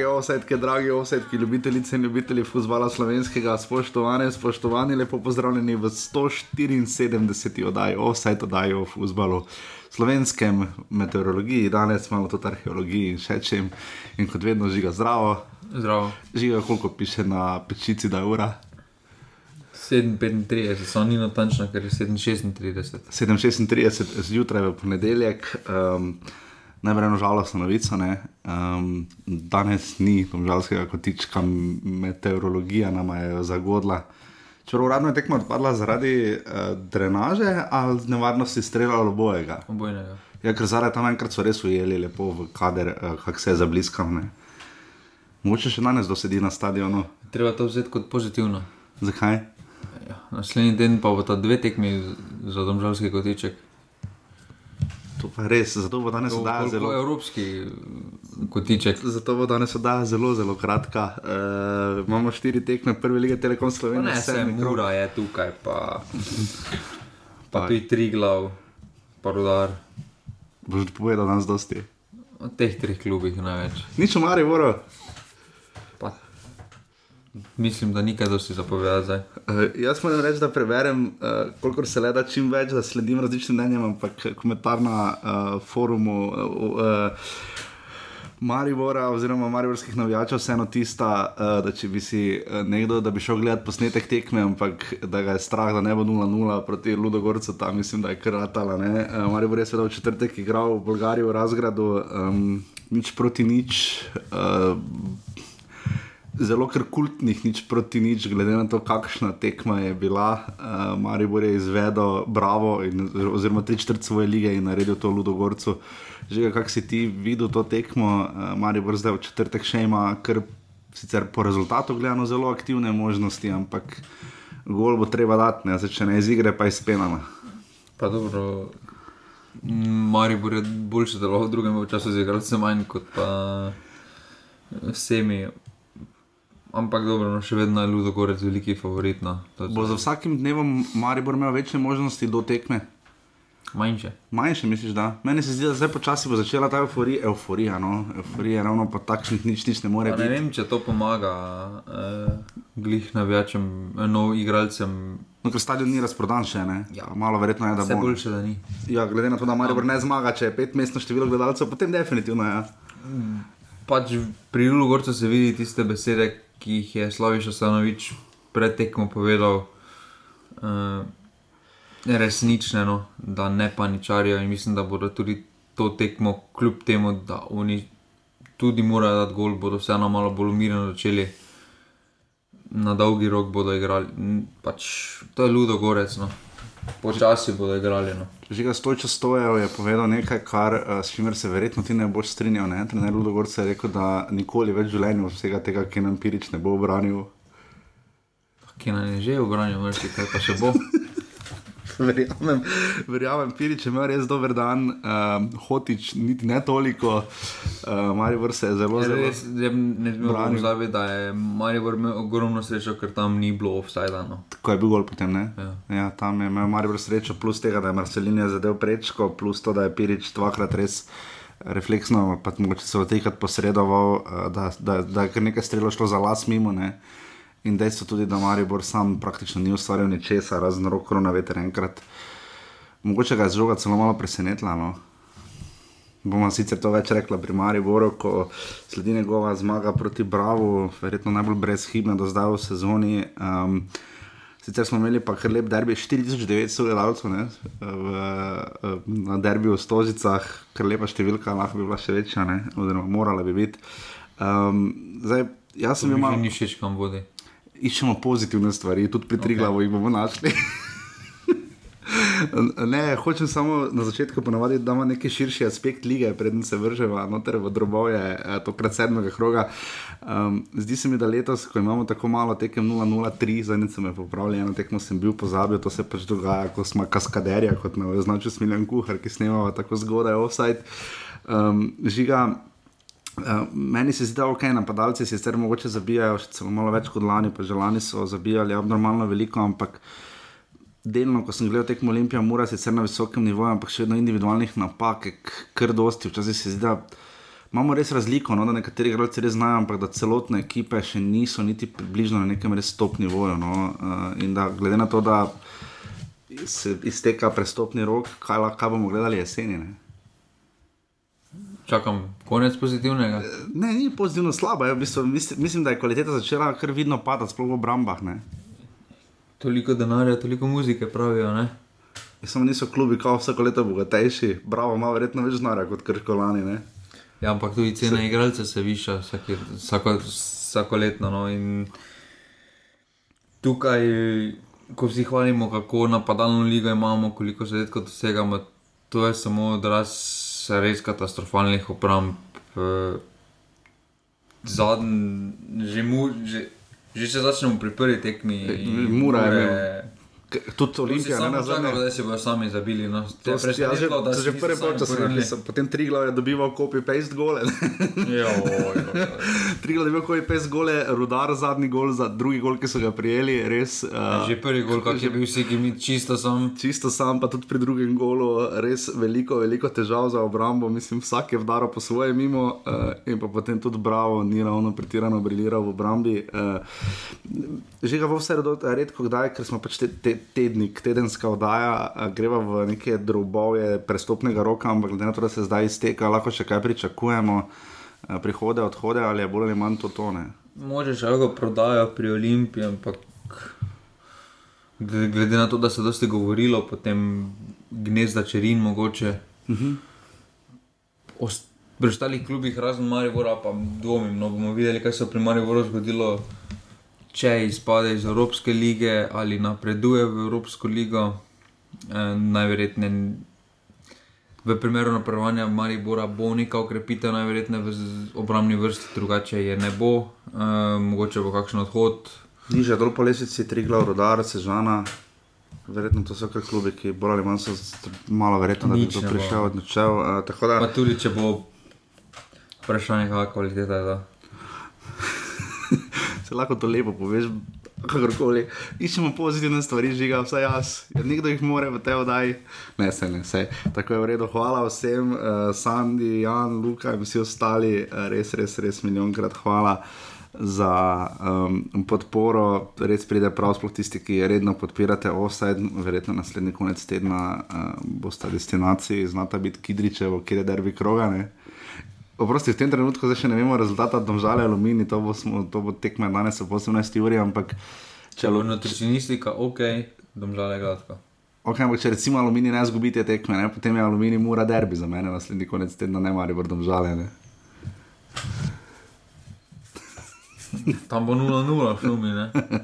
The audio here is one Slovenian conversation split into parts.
Drage osetke, dragi osetke, ljubitelice in ljubitelji futbola slovenskega, spoštovane, spoštovani, lepo pozdravljeni v 174. oddaji Offset, oddaji o futbalu, slovenskem meteorologiji, danes malo tudi arheologiji in še čem. In kot vedno žiga zdravo. Zdravo. Žiga, koliko piše na pečici, da je ura. 7:35, so ni natančno, ker je 7:36. 7:36 zjutraj v ponedeljek. Um, Najprej žalostna novica. Um, danes ni domžalskega kotička, meteorologija nam je zagodla. Če uradno je tekmo odpadla zaradi uh, drenaže ali nevarnosti streljala obojega. Obojnega. Ja, ker zaradi tam enkrat so res ujeli lepo v kader, uh, kak se je zabliskal. Ne? Mogoče še danes dosedi na stadionu. Treba to vzeti kot pozitivno. Zakaj? Ja, naslednji teden pa bo ta dve tekmi za domžalski kotiček. To pa res, zato bo danes oddaja zelo. Evropski kotiček. Zato bo danes oddaja zelo, zelo kratka. Uh, imamo štiri tekme, prve lige Telekom Slovenije. Ne, se mura je tukaj, pa, pa tudi tri glav, pa rodar. Boš povedal danes dosti. Od teh treh klubih največ. Nič o Mari, Voro. Mislim, da nikaj dosti zapovedati. Uh, jaz moram reči, da preberem, uh, koliko se le da čim več, da sledim različnim mnenjem, ampak komentar na uh, forumu. Uh, uh, Maribora, oziroma Mariborskih navijačev, vseeno tista, uh, da če bi si nekdo, da bi šel gledati posnetek tekme, ampak da ga je strah, da ne bo 0-0 proti Ludogorcu, tam mislim, da je kratala. Uh, Maribor je seveda v četrtek igral v Bolgariji v Razgradu, um, nič proti nič. Uh, zelo kultnih, nič proti nič, glede na to, kakšna tekma je bila. Uh, Maribor je izvedel bravo, in, oziroma tri četrt svoje lige in naredil to Ludogorcu. Že kako si ti videl to tekmo, uh, Maribor zdaj v četrtek še ima, ker sicer po rezultatu gledano zelo aktivne možnosti, ampak gol bo treba dati, ne, če ne iz igre, pa iz penama. Pa dobro. Maribor je boljši deloval v drugem času, z igralcem manj kot pa vsemi. Ampak dobro, no, še vedno je Ludo Gorec veliki favorit. No. Bo za vsakim dnevom Maribor imel večje možnosti do tekme? Manjše. Manjše, misliš, da? Meni se zdi, da zdaj počasi bo začela ta euforija. Euforija, no. euforija ravno po takšnih nič, nič ne more biti. Ne vem, če to pomaga eh, glih navijačem, eh, novim igralcem. No, ker stadion ni razprodan še, ne? Ja. Malo verjetno je, da bo. Boljše, da ni. Ja, glede na to, da Maribor ne zmaga, če je pet mestno število gledalcev, potem definitivno je. Ja. Pač pri Ludo Gorcu se vidi tiste besede, ki jih je Slaviš Osanovič pred tekmo povedal, uh, resnične, no, da ne paničarijo in mislim, da bodo tudi to tekmo, kljub temu, da oni tudi morajo dati gol, bodo vseeno malo bolj umirjeno začeli. Na dolgi rok bodo igrali, pač, to je ludo gorec. No. Počasi bodo igrali. No. Že ga stojič stojev je povedal nekaj, kar, uh, s čimer se verjetno ti ne boš strinjal. Ne? Trener Ludogorc je rekel, da nikoli več v življenju vsega tega, ki nam pirič ne bo obranil. Ki nam je že obranil, veš, kaj pa še bo. Verjamem, verjamem, Pirič ima res dober dan, uh, Hotič niti ne toliko, uh, Maribor se je zelo zelo zelo. Jaz ne znam zavedati, da je Maribor imel ogromno srečo, ker tam ni bilo offside. No. Tako je bil gol potem, ne? Ja. ja, tam je imel Maribor srečo, plus tega, da je Marcelin zadev prečko, plus to, da je Pirič dvakrat res. Refleksno, pa če se v teh posredoval, da, da, da je nekaj strelo šlo za las mimo. Ne. In dejstvo tudi, da Maribor sam praktično ni ustvarjal ničesar, razen roko na veter enkrat. Mogoče ga je žoga celo malo presenetila. No? Bomo sicer to več rekla pri Mariboru, ko sledi njegova zmaga proti Bravo, verjetno najbolj brezhibna do zdaj v sezoni. Um, sicer smo imeli pa kar lep derbi, 4900 gledalcev na derbiju v Stožicah, kar lepa številka, lahko bi bila še večja, ne? oziroma morala bi biti. Um, zdaj, jaz sem imel. Ni všeč, kam vodi iščemo pozitivne stvari, tudi pri Triglavu okay. jih bomo našli. ne, hočem samo na začetku ponoviti, da ima neki širši aspekt lige, preden se vrževa noter v drobove, eh, tokrat sedmega kroga. Um, zdi se mi, da letos, ko imamo tako malo tekem 0-0-3, zadnjič sem jih popravil, eno tekmo sem bil pozabil, to se pač dogaja, ko smo kaskaderja, kot me označuje Smiljan Kuhar, ki snemava tako zgodaj offside. Um, žiga, Uh, meni se zdi, da okay, napadalci se sicer mogoče zabijajo, še malo več kot lani, pa že lani so zabijali abnormalno veliko, ampak delno, ko sem gledal tekmo Olimpija, mora sicer na visokem nivoju, ampak še vedno individualnih napak, kar dosti. Včasih se zdi, da imamo res razliko, no, da nekateri igralci res znajo, ampak da celotne ekipe še niso niti približno na nekem res stopni voju. No, uh, in da glede na to, da se izteka prestopni rok, kaj, kaj bomo gledali jeseni. Ne? Čakam konec pozitivnega. Ne, ni pozitivno slabo. Ja, v bistvu, mislim, mislim, da je kvaliteta začela kar vidno padati, sploh v obrambah. Ne. Toliko denarja, toliko muzike pravijo. Ne? Ja, Samo niso klubi, kao vsako leto bogatejši, bravo, ima verjetno več denarja kot krkolani. Ne. Ja, ampak tudi cena igralca se viša vsaki, vsako, vsako letno. No? In tukaj, ko vsi hvalimo, kako napadalno ligo imamo, koliko zadetkov dosegamo, to je samo odraz res katastrofalnih obramb. Eh, Zadnji, že, mu, že, že če začnemo pri prvi tekmi, Mura je. K- Tudi si Olimpija, ne na zadnje. da se bodo sami zabili. No. To si, ja, že, da si že polčas porinili. napisal, potem Triglav je dobival copy-paste gole. ne. Joj, joj, joj. Triglav je dobival copy-paste gole, rudar zadnji gol za drugi gol, ki so ga prijeli, res. Uh, Že prvi gol, kak je bil vsi, ki mi čisto sam. Čisto sam, pa tudi pri drugem golu, res veliko, veliko težav za obrambo. Mislim, vsak je vdaro po svoje mimo uh, in pa potem tudi Bravo ni ravno pretirano briliral v obrambi. Uh, že ga bo vse redko kdaj, ker smo pač te, te, tednik, tedenska oddaja, greva v neke drobove prestopnega roka, ampak glede na to, da se zdaj izteka, lahko še kaj pričakujemo. Prihode, odhode ali je bolj ali manj to tone. Možeš lahko prodajo pri Olimpiji, ampak glede na to, da se je dosti govorilo, potem gnezda čerin mogoče. Uh -huh. Pri ostalih klubih, razen Maribora, pa dvomim, no bomo videli, kaj se bo pri Mariboru zgodilo, če izpade iz Evropske lige ali napreduje v Evropsko ligo. E, najverjetneje v primeru napredovanja Maribora bo neka ukrepitev, najverjetneje v obrambni vrsti, drugače je ne bo, e, mogoče bo kakšen odhod. Niže dol po lesici, Triglav, Rodar, Sežana. Verjetno to so kar klubi, ki bolj ali manj so malo verjetno, da bi to prišel odnočel. Uh, tako da Pa tudi, če bo vprašanje, kakšna kvaliteta je ta. se lahko to lepo poveš, kakorkoli. Iščemo pozitivne stvari, žiga, vsaj jaz. Ja, nekdo jih more v tej oddaji. Ne, se ne, se. Tako je v redu. Hvala vsem, uh, Sandy, Jan, Luka in vsi ostali, uh, res, res, res milijonkrat hvala. Za um, podporo, res pride prav, sploh tisti, ki redno podpirate offside, verjetno naslednji konec tedna uh, boste destinaciji, znata biti Kidričevo, kjer je derbi krogane. Oprosti, v tem trenutku zdaj še ne vemo rezultata, domžale alumini, to bo, smo, to bo tekme danes ob 18 uri, ampak Če bo nutricionistika, ok, domžale gladko. Okay, ampak če recimo alumini ne zgubi te tekme, ne, potem je alumini mora derbi za mene, naslednji konec tedna ne mari brdom žale. Ne. Tam bo 0-0, šumi,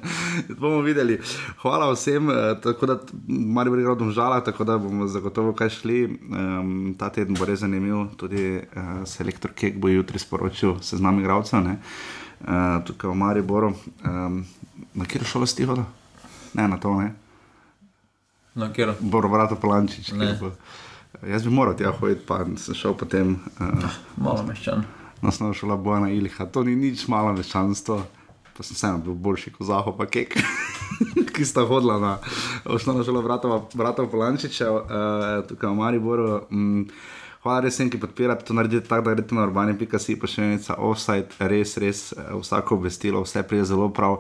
bomo videli. Hvala vsem, eh, tako da mari bo igral domžala, tako da bomo zagotovo kaj šli. Um, ta teden bo res zanimiv, tudi uh, selektor Kek bo jutri sporočil seznam igralcev, ne. Uh, tukaj v Mariboru. Um, na kjer šolo si ti hodil? Ne, na to ne. Na kjer? Boro, vrata Polančič. Jaz bi moral tja hoditi, pa sem šel potem. Uh, Malo meščan. Osnovna šola Bojana Iliha, to ni nič malo meščanstvo, pa sem vseeno bil boljši kot Zaho, pa kek, ki sta hodila na osnovno šolo Bratov Polančičev, uh, tukaj v Mariboru. Um, Hvala res vsem, ki podpirate to, naredite tako, da greste na urbani.si, pa še enica offside, res, res eh, vsako obvestilo, vse prije zelo prav.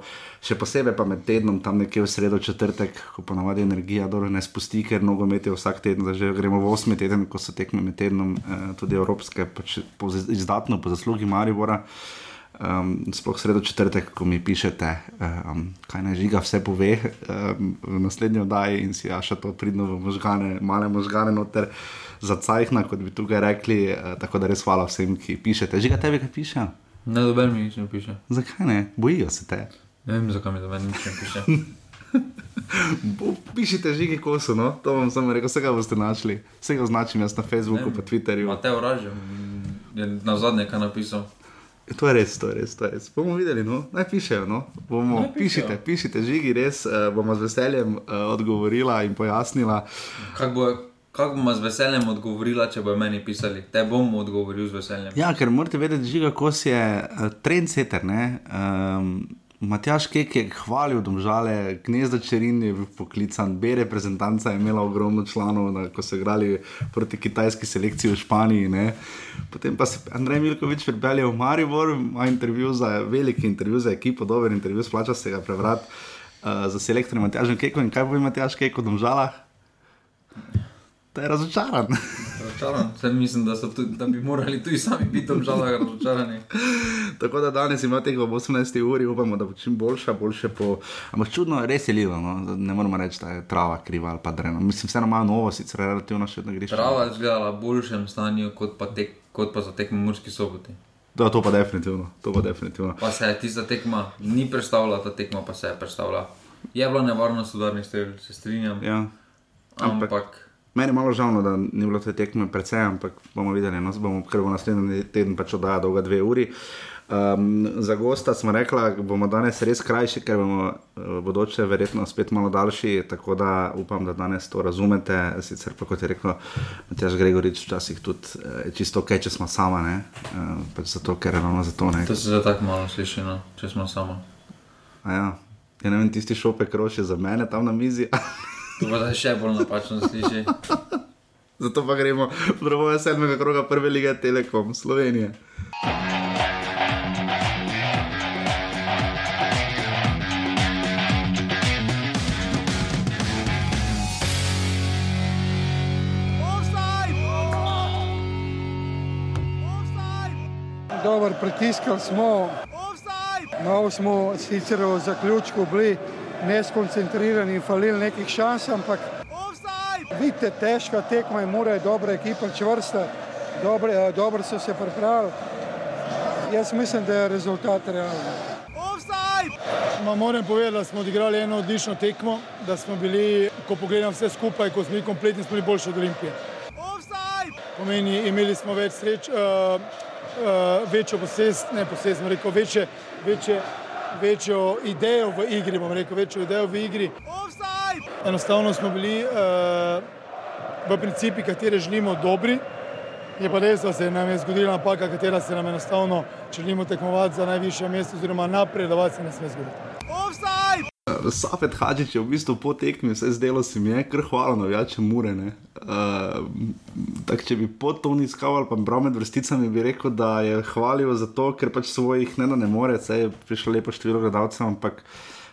Še posebej pa med tednom, tam nekje v sredo, četrtek, ko ponavadi energija dobro ne spusti, ker nogomet je vsak teden, zdaj že gremo v osmi teden, ko so tekme med tednom, eh, tudi evropske, pač po, izdatno po zaslugi Maribora. Um, sploh sredo četrtek, ko mi pišete, um, kaj naj žiga, vse pove um, v naslednji oddaji in si jaša to pridno v možgane, male možgane noter za cajhna, kot bi tukaj rekli. Uh, tako da res hvala vsem, ki pišete. Žiga tebi, kaj piše? Ne, dober mi nič ne piše. Zakaj ne? Bojijo se te. Ne vem, zakaj mi dober nič ne piše. Pišite žigi kosu, no? to vam samo rekel, vsega boste našli. Vsega označim jaz na Facebooku, pa Twitterju. Mateo Ražem je na zadnje kaj napisal. To je res, to je res, to je res. Bomo videli, no? naj pišejo. No? Bomo, Naj pišejo. pišite, pišite, žigi, res uh, bomo z veseljem uh, odgovorila in pojasnila. Kak bo, kak bom z veseljem odgovorila, če bojo meni pisali? Te bom odgovoril z veseljem. Ja, ker morate vedeti, žiga kos je uh, trendsetter. ne. Um, Matjaš Kek je hvalil domžale, gnezdo Čerin je bil poklican, B reprezentanca je imela ogromno članov, da, ko so igrali proti kitajski selekciji v Španiji. Ne. Potem pa se Andrej Milkovič pripeljal v Maribor, ima intervju za veliki intervju za ekipo, dober intervju, splača se ga prevrat uh, za selektorjem Matjažem Kekom in kaj bo ima Matjaš Kek v domžalah? To je razočaran. razočaran. Mislim, da, tudi, da bi morali tudi sami biti obžalovani, razočarani. Tako da danes imamo teh 18 ur, upamo, da bo čim boljša, boljše po. Ampak čudno, res je lilo, no? ne moramo reči, da je trava kriva ali pa dreno. Mislim, vseeno malo novo, sicer relativno še vedno greš. Trava je izgledala v boljšem stanju kot pa, tek, kot pa za tekmo Murski soboti. Da, to pa definitivno. To pa, definitivno. pa se je tista tekma ni predstavljala, ta tekma pa se je predstavljala. Je bila nevarnost udarnih strelj, se strinjam. Ja. Ampak. ampak Meni je malo žal, no, da ni bilo te tekme predvsej, ampak bomo videli, no, bomo kar v naslednji teden pač oddaja dolga dve uri. Um, za gosta smo rekli, da bomo danes res krajši, ker bomo v bodoče verjetno spet malo daljši, tako da upam, da danes to razumete. Sicer pa kot je rekel Matjaš Gregorič, včasih tudi je čisto ok, če smo sama, ne? Uh, pač zato, ker je ravno zato. Ne? To se tako malo sliši, no? če smo sama. A ja, ja ne vem, tisti šopek roši za mene tam na mizi. To pa še bolj napačno sliši. Zato pa gremo v drugo sedmega kroga prve lige Telekom Slovenije. Dobro, pritiskali smo, malo smo sicer v zaključku bili neskoncentrirani in falili nekih šans, ampak vidite, težka tekma in mora je dobra ekipa, čvrsta, dobro, eh, dobro so se pripravili. Jaz mislim, da je rezultat realen. Ma moram povedati, da smo odigrali eno odlično tekmo, da smo bili, ko pogledam vse skupaj, ko smo bili kompletni, smo bili boljši od Olimpije. Pomeni, imeli smo več sreč, uh, uh, večjo posest, ne posest, rekel, večje, večje večjo idejo v igri, bom rekel, večjo idejo v igri. Enostavno smo bili uh, v principi, kateri želimo dobri. Je pa res, da se nam je zgodila napaka, katera se nam enostavno, če želimo tekmovati za najvišje mesto oziroma napredovati, se ne sme zgoditi. Safet Hadžič je v bistvu po tekmi, vse zdelo se mi je, kar hvala navijačem Mure. Uh, tak, če bi po to iskal ali pa bral med vrsticami, bi rekel, da je hvalil za to, ker pač svojih ne da ne more, saj je prišlo lepo število gledalcev, ampak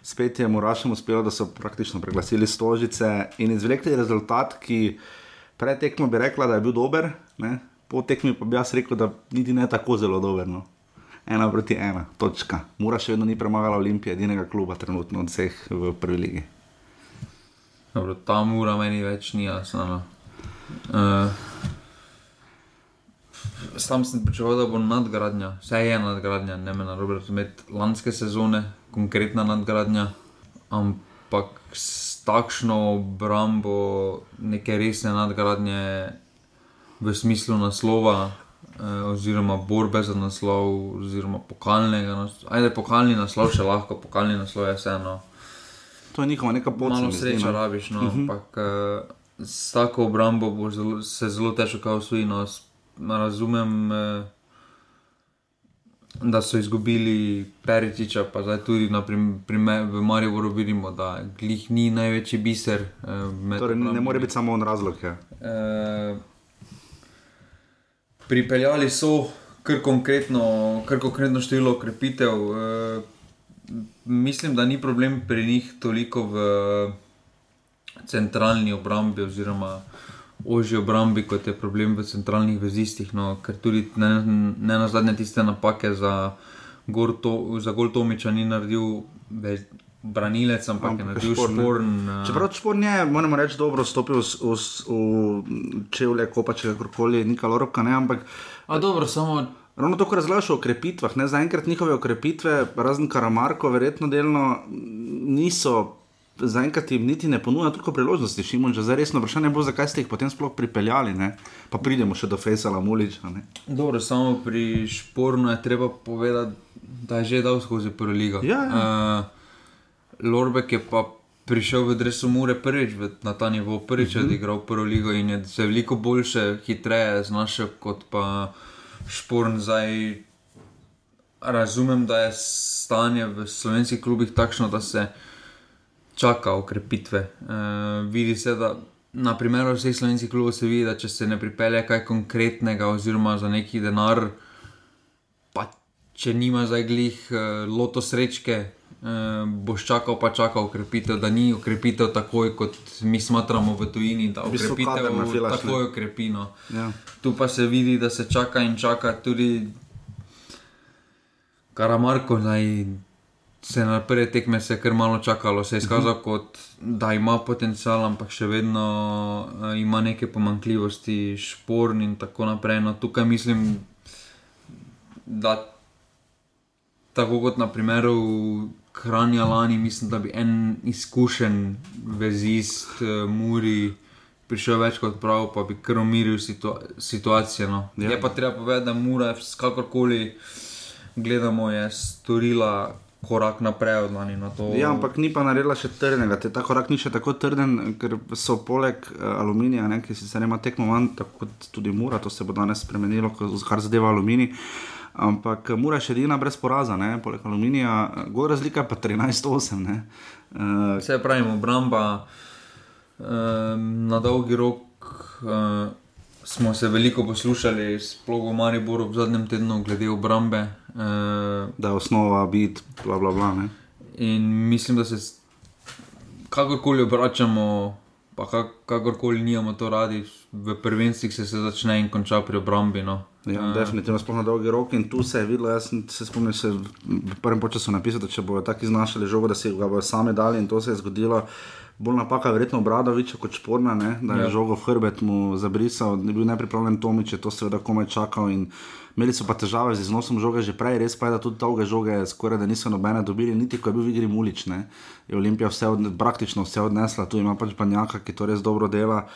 spet je Murašem uspelo, da so praktično preglasili stožice in izvlekli rezultat, ki pred tekmo bi rekla, da je bil dober, ne? po tekmi pa bi jaz rekel, da niti ne tako zelo dober. No ena proti ena, točka. Mura še vedno ni premagala Olimpije, edinega kluba trenutno od vseh v prvi ligi. Dobro, ta mura meni več ni jasna. Uh, sam sem pričakoval, da bo nadgradnja, vse je nadgradnja, ne me narobe razumeti, lanske sezone, konkretna nadgradnja, ampak s takšno obrambo neke resne nadgradnje v smislu naslova eh, oziroma borbe za naslov, oziroma pokalnega naslova. Ajde, pokalni naslov še lahko, pokalni naslov je vseeno. To je njihova neka pot. Malo sreče no. rabiš, no, uh mhm. -huh. ampak eh, s tako obrambo bo zelo, se zelo težko usvojiti. No, razumem. Eh, Da so izgubili Peričiča, pa zdaj tudi primer, v Mariboru vidimo, da glih ni največji biser. Eh, torej, ne more biti samo on razlog. Ja. Eh, pripeljali so kar konkretno, kar konkretno število ukrepitev. E, mislim, da ni problem pri njih toliko v centralni obrambi oziroma ožji obrambi, kot je problem v centralnih vezistih. No, ker tudi ne, ne na zadnje tiste napake za, to, za Gol Tomiča ni naredil. Več, Branilec, ampak je naredil šporn. Uh... Čeprav šporn je, moramo reči, dobro stopil v, v, v čevlje, ko pa če kakorkoli, ni kalorovka, ne, ampak. A dobro, samo. Ravno to, kar razgledaš o okrepitvah, ne zaenkrat njihove okrepitve, razen Karamarko, verjetno delno niso, zaenkrat jim niti ne ponuja toliko priložnosti. Šimon, že zdaj resno vprašanje bo, zakaj ste jih potem sploh pripeljali, ne? pa pridemo še do Fejsala Muliča. Dobro, samo pri špornu je treba povedati, da je že dal skozi prvo ligo. Ja, ja. Uh, Lorbek je pa prišel v Dresu Mure prvič na ta nivo, prvič uh mhm. -huh. odigral prvo ligo in je se veliko boljše, hitreje znašel kot pa šporn zdaj. razumem, da je stanje v slovenskih klubih takšno, da se čaka okrepitve. Uh, vidi se, da na primeru vseh slovenskih klubov se vidi, da če se ne pripelje kaj konkretnega, oziroma za neki denar, pa če nima zdaj glih uh, loto srečke, uh, boš čakal, pa čakal okrepitev, da ni okrepitev takoj, kot mi smatramo v tujini, da V bistvu okrepitev kader nafilaš, ne. takoj okrepino. Ja. Tu pa se vidi, da se čaka in čaka tudi Karamarko. Naj, se na prve tekme se je kar malo čakalo, se je izkazal kot da ima potencial, ampak še vedno uh, ima neke pomankljivosti, šporn in tako naprej. No, tukaj mislim, da tako kot na primeru Kranja lani, mislim, da bi en izkušen vezist uh, Muri. Prišel več kot prav, pa bi kar umiril situa situacijo. No. Ja. Je pa treba povedati, da Mura, kakorkoli gledamo, je storila korak naprej od lani. No, to... Ja, ampak ni pa naredila še trdnega. Te, ta korak ni še tako trden, ker so poleg uh, aluminija, ne, ki sicer ima tekmo manj, tako kot tudi mura, to se bo danes spremenilo, kar zadeva aluminij. Ampak eh, mura je še edina brez poraza, ne, poleg aluminija, eh, gor razlika pa 13-8. ne. Uh, Vse pravimo, obramba um, na dolgi rok. Uh, smo se veliko poslušali, sploh v Mariboru v zadnjem tednu, glede obrambe. Uh, da je osnova biti, bla bla bla. Ne. in mislim, da se kakorkoli obračamo, pa kak, kakorkoli nijamo to radi, v prvenstvih se, se začne in konča pri obrambi. No. Ja, Eh, definitivno sploh na dolgi rok in tu se je videlo, jaz se spomnil, se v prvem času napisal, da če bodo tako iznašali žogo, da si ga bodo sami dali in to se je zgodilo. Bolj napaka je verjetno Obradoviča kot šporna, ne? da je Ja. žogo v hrbet mu zabrisal, ni bil nepripravljen Tomič, je to seveda komaj čakal imeli so pa težave z iznosom žoge že prej, res pa je, da tudi dolge žoge skoraj da niso nobene dobili, niti ko je bil v igri Mulič, ne? je Olimpija vse od, praktično vse odnesla, tu ima pač Banjaka, ki to res dobro dela.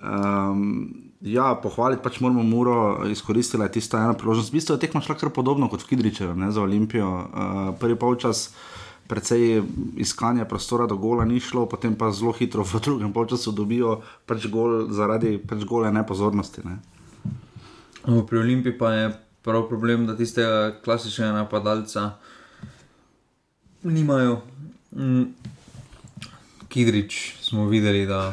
Um, ja, pohvaliti pač moramo Muro, izkoristila je tista ena priložnost. V bistvu je tekma šla kar podobno kot v Kidričevu ne, za Olimpijo. Uh, prvi polčas, precej iskanja prostora do gola ni šlo, potem pa zelo hitro v drugem polčasu dobijo pač gol zaradi pač gole nepozornosti. Ne. No, Pri Olimpiji pa je prav problem, da tistega klasičnega napadalca nimajo. Mm. Kidrič smo videli, da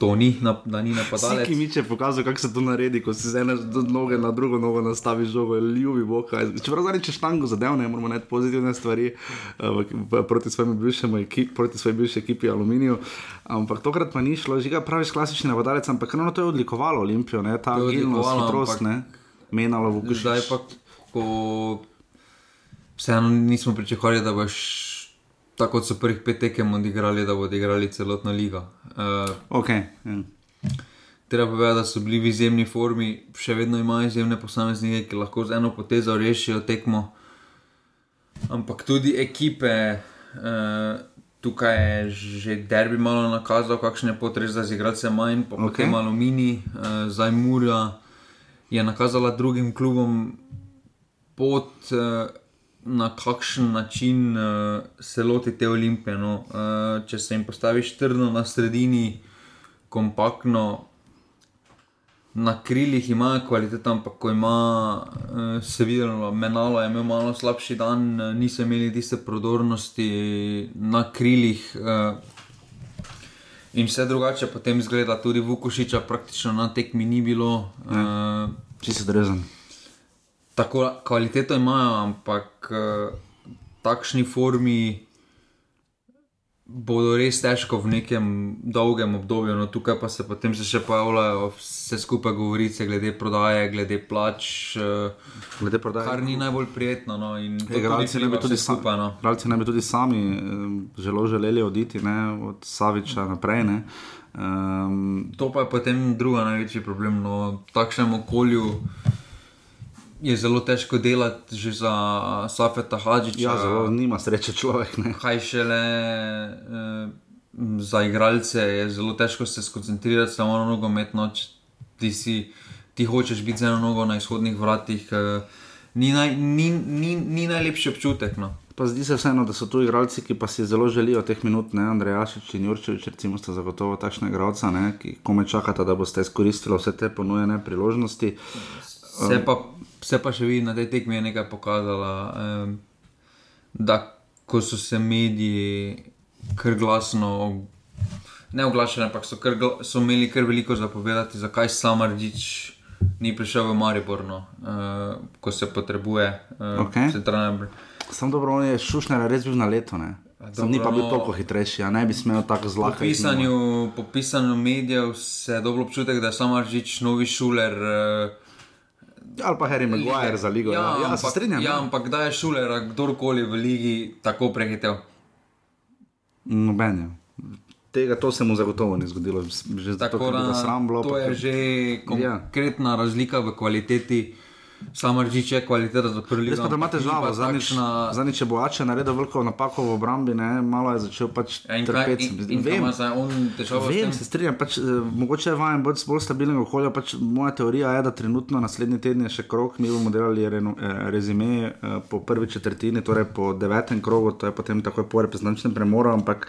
to ni, nap- da ni napadalec. Siki Mič je pokazal, kako se to naredi, ko si z ene noge na drugo nogo nastaviš žogo, ljubi Bog. kaj. Čeprav zdaj če štango zadev, ne moramo narediti pozitivne stvari v, proti svojemu bivšemu ekipi, proti svoji bivši ekipi Aluminiju. Ampak tokrat pa ni šlo, žiga praviš klasični napadalec, ampak ravno to je odlikovalo Olimpijo, ne? ta je agilnost, odlikovalo, hitrost, ne? menalo v guši. Zdaj pa, ko vseeno nismo pričakovali, da boš tako kot so prvih pet tekem odigrali, da bodo odigrali celotno ligo. Uh, Okay, ja. Treba povedati, da so bili v izjemni formi, še vedno imajo izjemne posameznike, ki lahko z eno potezo rešijo tekmo. Ampak tudi ekipe, uh, tukaj je že derbi malo nakazal, kakšne potrebe za igralce manj, pa Ok. potem Alumini, uh, zdaj Murja je nakazala drugim klubom pot. Uh, Na kakšen način uh, se loti te olimpije. No? Uh, če se jim postaviš trdno na sredini, kompaktno, na krilih imajo kvaliteto, ampak ko ima uh, se videlo, menalo je imel malo slabši dan, uh, niso imeli tiste prodornosti na krilih. Uh, In vse drugače potem izgleda, tudi Vukošiča praktično na tekmi ni bilo. Uh, Če si drezen. Tako kvaliteto imajo, ampak uh, takšni formi bodo res težko v nekem dolgem obdobju. No, tukaj pa se potem se še pojavljajo vse skupaj govorice glede prodaje, glede plač, uh, Glede prodaje. kar ni najbolj prijetno. No, Igralci naj bi tudi, skupaj. No. igralci naj bi tudi sami eh, zelo želeli oditi, ne, od Saviča naprej. Ne. Um, To pa je potem druga največji problem. No, v takšnem okolju je zelo težko delati že za Safeta Hadžiča. ja, zelo nima sreče človek. Ne. kaj šele eh, za igralce je zelo težko se skoncentrirati samo na nogomet. No, če ti, si, ti hočeš biti z eno nogo na izhodnih vratih, eh, ni, naj, ni, ni, ni najlepši občutek. No. Pa zdi se vseeno, da so tu igralci, ki pa si zelo želijo teh minut, ne Andrejašič in Jurčevič, recimo, sta zagotovo takšna igralca, ne, ki kome čakata, da boste izkoristili vse te ponujene priložnosti. Se pa, se pa še vidi na tej tekmi je nekaj pokazala, um, da ko so se mediji kar glasno, ne oglašali, ampak so, kar, so imeli kar veliko zapovedati, zakaj Samardič ni prišel v Maribor, no, uh, ko se potrebuje. Uh, centralna br- Sam dobro, on je šušner, res bil na leto. Ne? Sam ni pa dobro, bil no. toliko hitrejši, a ne bi smel tako Po zlahka. mimo. pisanju, po pisanju medijev se je dobro občutek, da je Samardič novi šuler. Uh, Ali pa Harry Maguire za ligo. Ja, ja, se ampak, strinjam. Ja, ampak kdaj je šuler, kdorkoli v ligi tako prehitel? Noben je. Tega to se mu zagotovo ni zgodilo, že zato, Tako bi ga da sram bilo. to pa je že Ja. konkretna razlika v kvaliteti. Samardič je kvaliteta za prvi Res pa ima težavo, zadnjič, Takšna... zadnjič je Boače naredil veliko napako v obrambi, ne? malo je začel pač Ja, trpeti. Vem, Vem, se strinjam, pač, eh, mogoče je vajen bolj, bolj stabilnega okolja. Pač moja teorija je, da trenutno naslednji teden je še krok, mi bomo delali reno, eh, rezime eh, po prvi četrtini, torej po devetem krogu, to je potem takoj po reprezentančnem premoru, ampak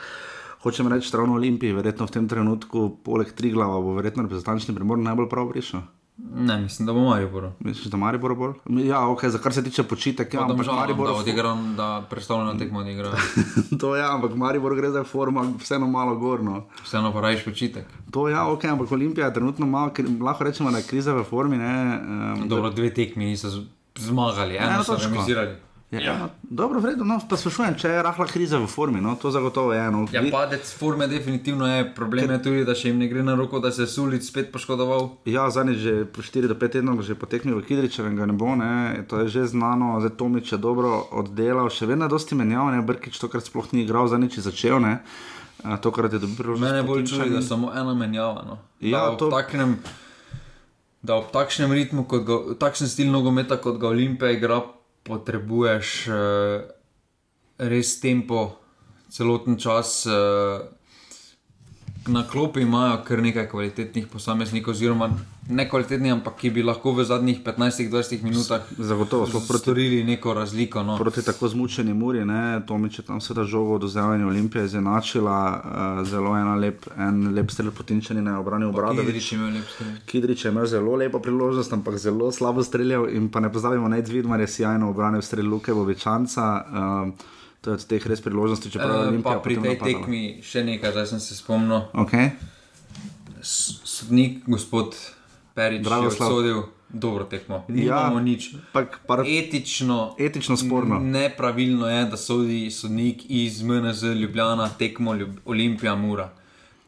hočem reči, ravno Olimpiji, verjetno v tem trenutku, poleg Triglava, bo verjetno reprezentančni premor najbolj prav prišel. Ne, mislim, da bo Maribor. Misliš, da Maribor bolj? Ja, ok, za kar se tiče počitek, ja, ampak Maribor. da odigram, da predstavljeno tekmo odigra. to ja, ampak Maribor gre za forma, vseeno malo gorno. Vseeno pa rajiš počitek. To ja, ok, ampak Olimpija je trenutno malo, lahko rečemo, da je kriza v formi. Ne, um, Dobro, dve tekmi niso zmagali, eno Eno so točko. Ja, ja. Dobro, vredno, no, pa sprašujem, če je rahla kriza v formi, no, to zagotovo je. No. Ja, padec forme definitivno je. Problem je tudi, da še jim ne gre na roko, da se je Sulic spet poškodoval. Ja, zadnjič že po 4 do 5 tednov že poteknil v Kidričevem, ga ne bo, ne. to je že znano, zdaj Tomič je dobro oddelal, še vedno je dosti menjav, ne, Brkič tokrat sploh ni igral, zadnjič je začel, ne. Tokrat je dobil priložnost. Mene bolj čudi, da samo ena menjava. No. Ja, da, to- takšnem, da ob takšnem ritmu, kot ga, takšen stil nogometa, kot ga Olimpija igra, potrebuješ uh, res tempo, celoten čas. Uh, Na klopi imajo kar nekaj kvalitetnih posameznikov, oziroma ne kvalitetnih, ampak ki bi lahko v zadnjih 15-20 minutah Zagotovo, storili neko razliko. No. proti tako zmučeni Muri, ne, Tomič je tam seveda žogo do zdravljenja Olimpije izenačila, uh, zelo ena lep, en lep strel potinčani na obrani obrada. Kidrič je imel lep strel. Kidrič je imel zelo lepo priložnost, ampak zelo slabo streljal in pa ne pozabimo, da je Dvidmar je sjajno obranil strel Luke Bovičanca. Um, to je od teh res priložnosti, čeprav je Eh, Olimpija Pa pri tej napadala. tekmi še nekaj, zdaj sem se spomnil. Okay. Sodnik, gospod Perič, je Dragoslav. obsodil dobro tekmo. Nimamo Ja. nič. Pak, par, Etično, etično sporno. nepravilno je, da sodi sodnik iz MNZ Ljubljana tekmo Ljub Olimpija Mura.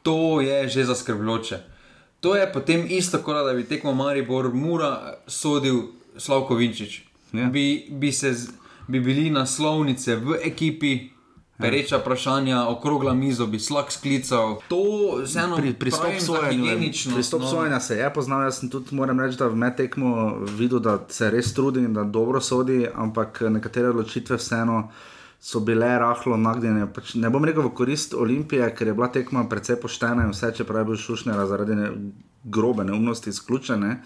To je že zaskrbljujoče. To je potem isto, kot da bi tekmo Maribor Mura sodil Slavko Vinčič. Ja. Bi, bi, se, bi bili naslovnice v ekipi. Pereča vprašanja, okrogla mizo bi slak sklical. To vseeno Pri, pristop sojenja, higieničnost, pristop no. sojenja se je poznal. Jaz sem tudi moram reči, da v metekmu videl, da se res trudi in da dobro sodi, ampak nekatere odločitve vseeno so bile rahlo nagnjene. Pač ne bom rekel v korist Olimpije, ker je bila tekma precej poštena in vse, čeprav je bil Šušner zaradi ne, grobe neumnosti izključene.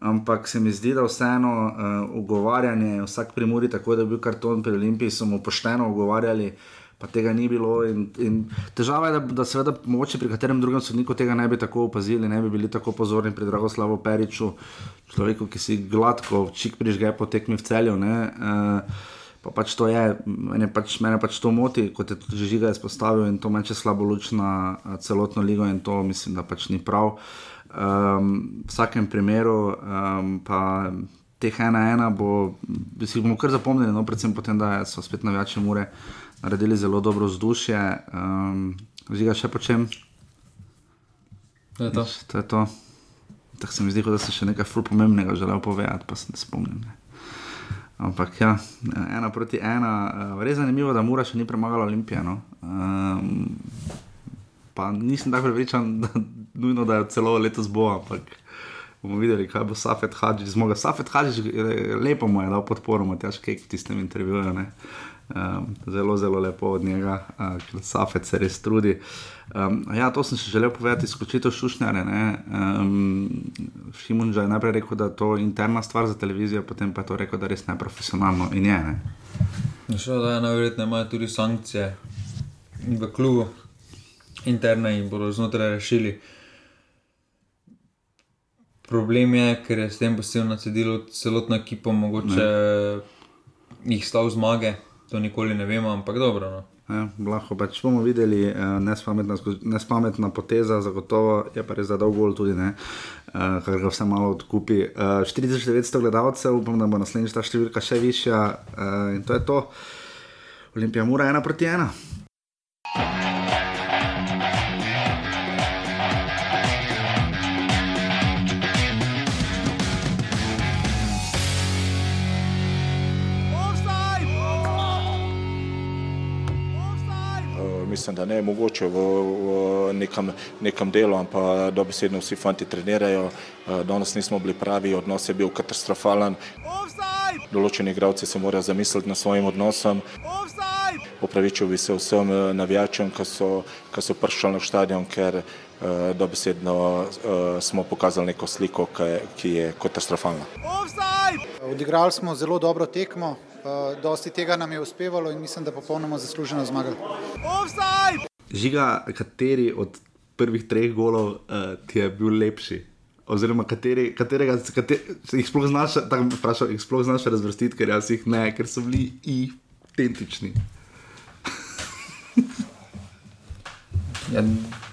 Ampak se mi zdi, da vseeno uh, ugovarjanje, vsak pri Muri, tako da je bil karton pri Olimpiji, so mu pošteno ugovarjali, pa tega ni bilo. In, in težava je, da, da seveda mogoče pri katerem drugem sodniku tega ne bi tako opazili, ne bi bili tako pozorni pri Dragoslavu Periču, človeku, ki si gladko čik prižge po tekmi v celju. Ne, uh, Pa pač to je, mene pač, mene pač to moti, kot je tudi Žiga izpostavil, in to meče slabo luč na eh, celotno ligo, in to mislim, da pač ni prav. Um, v vsakem primeru, um, pa teh ena ena bo, bi si bomo kar zapomnili, no, predvsem potem, da so spet navijači mure naredili zelo dobro vzdušje. Um, Žiga še počem, To je to. to je to. Tako se mi zdi, da sem še nekaj ful pomembnega želel povedati, pa se ne spomnim. Ne. Ampak ja, ena proti ena, res zanimivo, da Mura še ni premagala Olimpije. No. Um, pa nisem tako prepričan, da, nujno, da je celo letos bo, ampak bomo videli, kaj bo Safet Hadžič zmogel. Safet Hadžič, eh, lepo mu je dal podporo, Matjaš Kek v tistem intervjuju. Um, zelo, zelo lepo od njega, uh, ker Safet se res trudi. Um, ja, to sem še želel povedati, izključitev Šušnjare. Um, Šimunža je najprej rekel, da je to interna stvar za televizijo, potem pa je to rekel, da je res neprofesionalno in je. Ne? Še da je najverjetneje imajo tudi sankcije v klubu, interne in bodo znotraj rešili. Problem je, ker je s tem posebno nacedilo celotno ekipo, mogoče ne. jih stav zmage, to nikoli ne vemo, ampak dobro. No. Ja, lahko pač bomo videli, eh, nespametna, nespametna poteza, zagotovo je pa res za dolgo tudi, ne, uh, kar ga vse malo odkupi. Uh, 4900 gledalcev, upam, da bo naslednjič ta številka še višja uh, in to je to. Olimpija mora ena proti ena. Da ne je mogoče v, v nekem, nekem delu, ampak dobesedno vsi fanti trenirajo. Eh, danes nismo bili pravi, odnos je bil katastrofalen. Določeni igravci se morajo zamisliti nad svojim odnosom. Opravičil bi se vsem eh, navijačem, ki so, so prišli na stadion, ker uh, dobesedno uh, smo pokazali neko sliko, ki, ki je katastrofalna. Odigrali smo zelo dobro tekmo, dosti tega nam je uspevalo in mislim, da popolnoma zasluženo zmagali. Žiga, kateri od prvih treh golov uh, ti je bil lepši? Oziroma, kateri, katerega kater, jih sploh znaš, tako vprašam, jih sploh znaš razvrstiti, ker jaz jih ne, ker so bili identični. ja,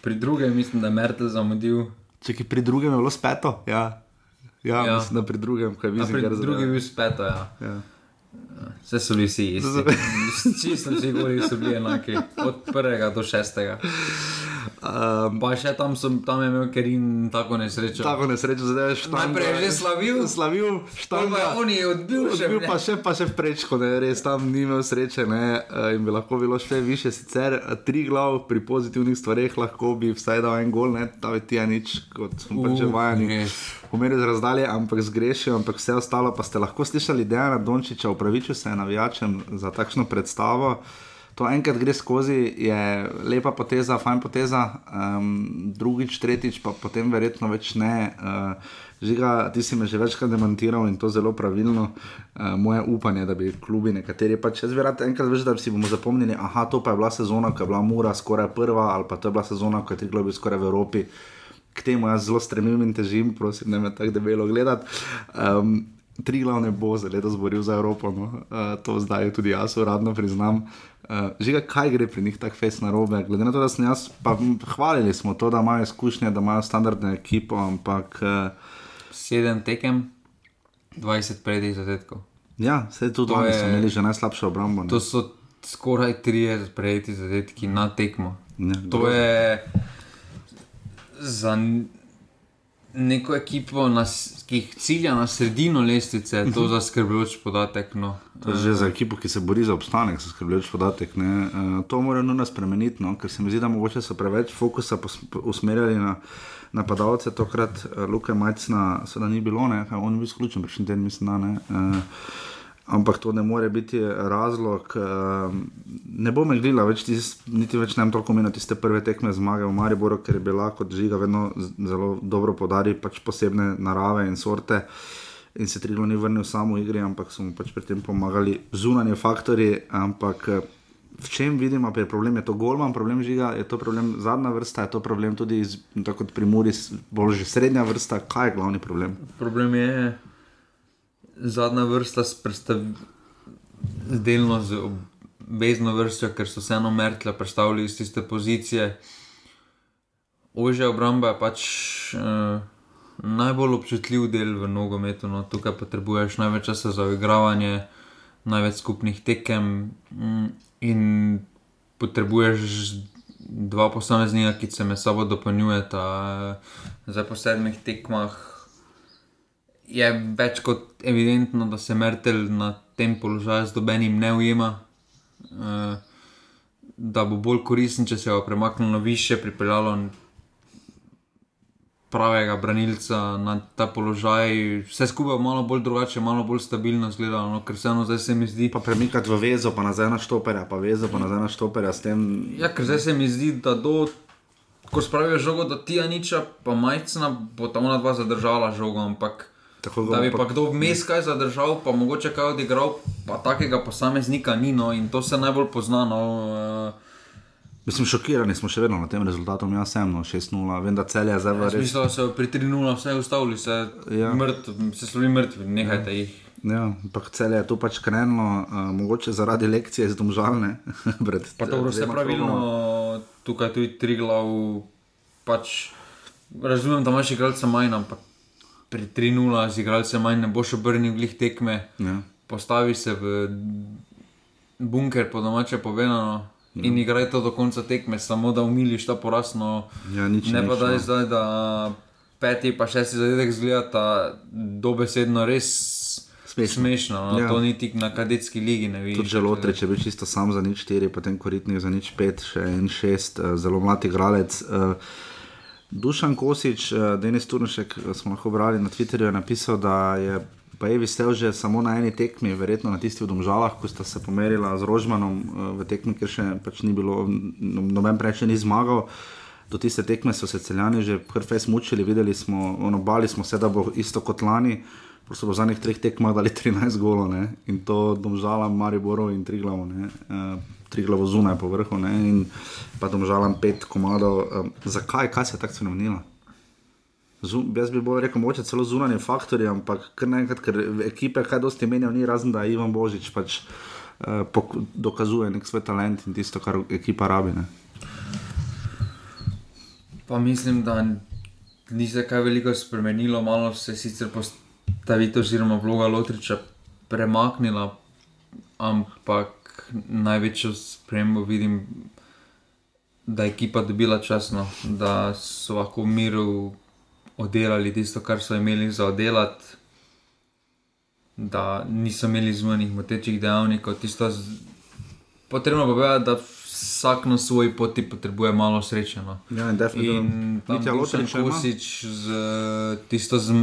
pri drugem mislim, da je Mertel zamudil. Če ki pri drugem je bilo speto, ja. Ja, ja. mislim, da pri drugem, kaj vidiš. Pri drugem je bilo speto, ja. ja. Vse so bili vsi isti. Vsi smo si govorili, so bili enaki, od prvega do šestega. Um, pa še tam, sem, tam je imel Kerin tako nesrečo. Tako nesrečo, zdaj veš. Najprej je že slavil, slavil, štanga. Pa on je odbil, odbil še, pa še, pa še prečko, ne, res tam ni imel sreče, ne, eh, in bi lahko bilo še više. Sicer eh, tri glav pri pozitivnih stvareh lahko bi vsaj dal en gol, ne, ta bi ti ja nič, kot smo pač že vajeni. Pomeri z razdalje, ampak zgrešil, ampak vse ostalo pa ste lahko slišali, da je na Dončiča upravičil se navijačem za takšno predstavo. To enkrat gre skozi, je lepa poteza, fajn poteza, um, drugič, tretjič, pa potem verjetno več ne. Uh, Žiga, ti si me že večkrat demantiral in to zelo pravilno. Uh, moje upanje, da bi klubi nekateri, pač jaz rad enkrat več, da bi si bomo zapomnili, aha, to pa je bila sezona, ko je bila Mura skoraj prva, ali pa to je bila sezona, ko je tri globi skoraj v Evropi. K temu jaz zelo stremim in težim, prosim, ne me tako debelo gledati. Um, tri glavne bo za leto zboril za Evropo, no. uh, to zdaj tudi jaz uradno priznam. Uh, Že kaj gre pri njih tako fez na robe, glede na to, da sem jaz, pa hvalili smo to, da imajo izkušnje, da imajo standardne ekipo, ampak. Uh, Sedem tekem, 20 predih zadetkov. Ja, se tudi oni so imeli že najslabšo obrambo. Ne? To so skoraj 30 predih zadetki na tekmo. Ne, to je za neko ekipo, nas, ki cilja na sredino lestvice, je to mhm. zaskrbljujoč podatek. No. To je že za ekipo, ki se bori za obstanek, zaskrbljujoč podatek. Ne. Eh, to mora nujno spremeniti, no, ker se mi zdi, da mogoče so preveč fokusa usmerjali na napadalce. Tokrat eh, Luka Majcna, seveda ni bilo, ne, on je bil izključen, prejšnji teden mislim, da ne. Uh, Ampak to ne more biti razlog. Ehm, ne bom medlila, niti več ne vem toliko meniti tiste prve tekme zmage v Mariboru, ker je bila kot žiga vedno zelo dobro podari pač posebne narave in sorte. In se Trilo ni vrnil samo v igri, ampak so mu pač pri tem pomagali zunanje faktori. Ampak v čem vidim, je problem, je to golman, problem žiga, je to problem zadnja vrsta, je to problem tudi iz, tako kot pri Muri, bolj že srednja vrsta. Kaj je glavni problem? Problem je zadnja vrsta z delno z obvezno vrsto, ker so vseeno mrtve predstavili iz tiste pozicije. Ože obramba je pač uh, najbolj občutljiv del v nogometu. No. Tukaj potrebuješ največ časa za igravanje, največ skupnih tekem mm, in potrebuješ dva posameznika, ki se med sabo dopolnjujeta. Zdaj po sedmih tekmah je več kot evidentno, da se Mertel na tem položaju z dobenim ne ujema, uh, da bo bolj koristen, če se bo premaknilo više, pripeljalo pravega branilca na ta položaj. Vse skupaj je malo bolj drugače, malo bolj stabilno izgledalo, no, ker vseeno zdaj se mi zdi. Pa premikati v vezo, pa nazaj na štoperja, pa vezo, pa nazaj na štoperja s tem. Ja, ker zdaj se mi zdi, da do. Ko spravijo žogo do tija niča, pa majcna, bo ta ona dva zadržala žogo, ampak Tako da bi pa kdo vmes kaj zadržal, pa mogoče kaj odigral, pa takega posameznika ni. No, in to se najbolj pozna. No, uh, Mislim, šokirani smo še vedno na tem rezultatu, jaz sem no, 6-0, vem, da cel je zdaj v res. Mislim, da so pri 3-0 vse ustavili, se, ja. se slovi mrtvi, nehajte ja. jih. Ja, ampak cel je to pač krenilo, uh, mogoče zaradi lekcije z domžalne. pa to vse pravilno, tukaj tudi tri glav. Pač, razumem, da imaš igralce manj, ampak pri 3-0 z igralce manj ne boš obrnil glih tekme. Ja. Postavi se v bunker, po domače povedano. Ja. in igraj to do konca tekme, samo da umiliš ta porasno. Ja, ne pa da zdaj, da peti pa šesti zadetek zgleda dobesedno res. Smešno, no? ja. to niti na kadetski ligi ne vidiš. Tudi zelo tre, če bi čisto sam za nič štiri, potem koritnik za nič pet, še en šest, eh, zelo mlad igralec. Uh, Dušan Kosič, uh, Denis Turnšek, smo lahko brali na Twitterju, je napisal, da je pa je Vistel že samo na eni tekmi, verjetno na tistih v Domžalah, ko sta se pomerila z Rožmanom eh, v tekmi, ker še pač ni bilo, no, noben prej še ni zmagal. Do tiste tekme so se celjani že krfej smučili, videli smo, ono, bali smo se, da bo isto kot lani. Prosto po zadnjih treh tekmah dali 13 golo ne? in to domžala Mariboro in tri glavo, e, tri glavo zunaj po vrhu ne? in pa domžala pet komadov. E, zakaj, kaj se je tako spremenilo? Zun, jaz bi bolj rekel, moče celo zunanje faktorje, ampak kar naenkrat, ker ekipe kaj dosti menjajo, ni razen, da Ivan Božič pač uh, dokazuje nek svoj talent in tisto, kar ekipa rabi. Ne. Pa mislim, da ni se kaj veliko spremenilo, malo se je sicer postavitev oziroma vloga Lotriča premaknila, ampak največjo spremembo vidim, da je ekipa dobila časno, da so lahko v miru oddelali tisto, kar so imeli za oddelati, da niso imeli zunanjih motečih dejavnikov. Z... Potrebno pa je, da vsak na svoji poti potrebuje malo sreče. No. Ja, in definitivno. In tam je Kosič z tisto z.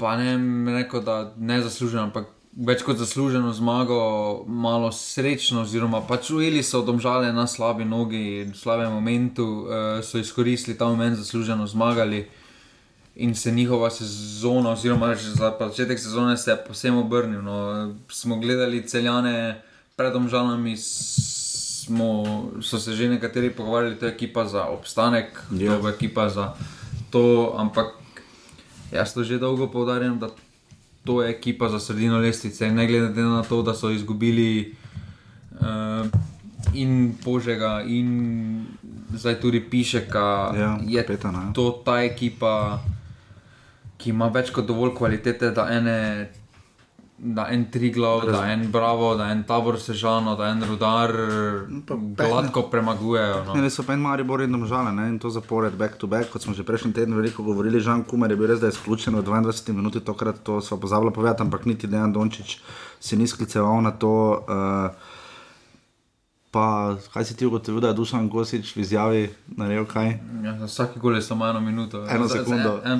Pa ne rekel, da ne zaslužen, ampak več kot zasluženo zmago, malo srečno, oziroma pač ujeli so domžale na slabi nogi, v slabem momentu uh, so izkoristili ta moment, zasluženo zmagali in se njihova sezona, oziroma za začetek sezone, se je posebno obrnil. No, smo gledali celjane pred domžalami. Smo, so se že nekateri pogovarjali, da je ekipa za obstanek, da ja. je ekipa za to, ampak jaz to že dolgo poudarjam, da to je ekipa za sredino lestvice. Ne glede na to, da so izgubili uh, in Požega, in zdaj tudi Pišeka, ja, je petana, ja. to ta ekipa, ki ima več kot dovolj kvalitete, da ene da en triglav, Raz... da en bravo, da en tabor sežano, da en rudar gladko premagujejo. No. Ne, so pa en mari bori in domžale in to zapored back to back, kot smo že prejšnji teden veliko govorili, Žan Kumer je bil res da izključen v 22 minuti, tokrat to smo pozabili povedati, ampak niti Dejan Dončić se ni skliceval na to. Uh, Pa, kaj si ti ugotovil, da je Dušan Gosič v izjavi naredil kaj? Ja, vsak gol je samo eno minuto. Eno sekundo. En,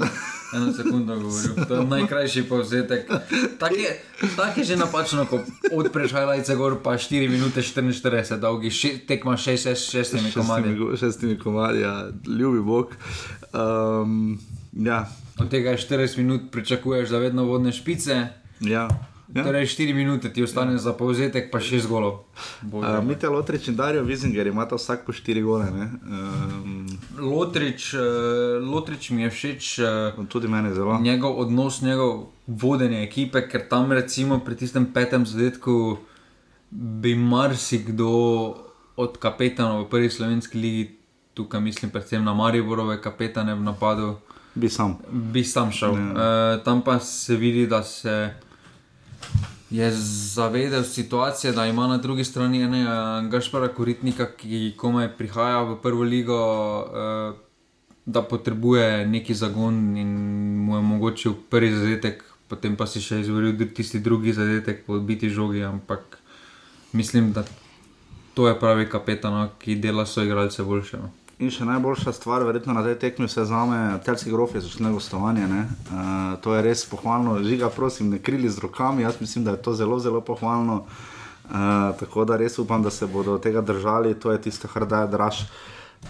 eno sekundo govoril. To je najkrajši povzetek. Tako je, tak je že napačno, ko odpreš highlights gor, pa 4 minute 44, dolgi, še, tekma 6 s 6 komadi. 6 komadi, ja, ljubi Bog. Um, ja. Od tega 40 minut pričakuješ, da vedno vodne špice. Ja. Ja. Torej, 4 minute ti ostane za povzetek, pa 6 golov. Uh, Mite Lotrič in Darijo Vizinger imata vsak po 4 gole. Um, Lotrič, uh, Lotrič mi je všeč. Uh, tudi meni zelo. Njegov odnos, njegov vodenje ekipe, ker tam recimo pri tistem petem zadetku bi marsikdo od kapetanov v prvi slovenski ligi, tukaj mislim predvsem na Mariborove kapetane v napadu, bi sam, bi sam šel. Uh, tam pa se vidi, da se je zavedel situacije, da ima na drugi strani enega Gašpara Koritnika, ki komaj prihaja v prvo ligo, eh, da potrebuje neki zagon in mu je omogočil prvi zadetek, potem pa si še izvoril tisti drugi zadetek, po biti žogi. Ampak mislim, da to je pravi kapetan, ki dela svoje igralce boljše. No. In še najboljša stvar, verjetno na tej tekmi se zame, telski grof je začne gostovanje. Uh, to je res pohvalno, žiga, prosim, ne krili z rokami. Jaz mislim, da je to zelo, zelo pohvalno. Uh, tako da res upam, da se bodo tega držali. To je tisto, kar daje draž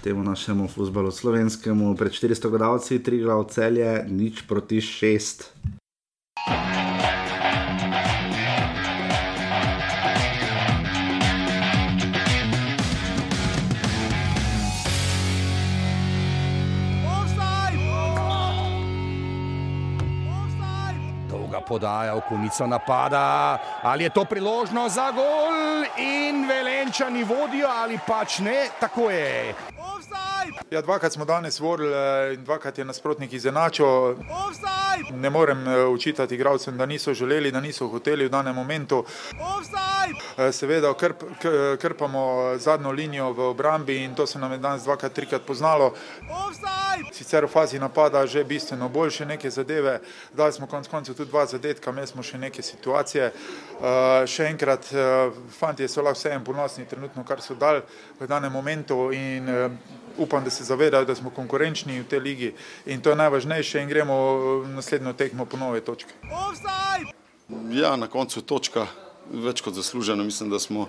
temu našemu futbalu slovenskemu. Pred 400 gledalci, tri glavce celje, nič proti šest. Podaja v konico napada. Ali je to priložnost za gol in velenčani vodijo ali pač ne, tako je. Ja, dvakrat smo danes vodili eh, in dvakrat je nasprotnik izenačil. Ne morem eh, učitati igralcem, da niso želeli, da niso hoteli v danem momentu. Eh, Seveda krp, krpamo zadnjo linijo v obrambi in to se nam je danes dvakrat, trikrat poznalo. Sicer v fazi napada že bistveno boljše neke zadeve, dali smo konec koncev tudi dva zadetka, imeli smo še neke situacije. Še enkrat, fanti so lahko vseeno ponosni trenutno, kar so dali v danem momentu in upam, da se zavedajo, da smo konkurenčni v tej ligi in to je najvažnejše in gremo v naslednjo tekmo po nove točke. Ja, na koncu je točka več kot zaslužena. Mislim, da smo,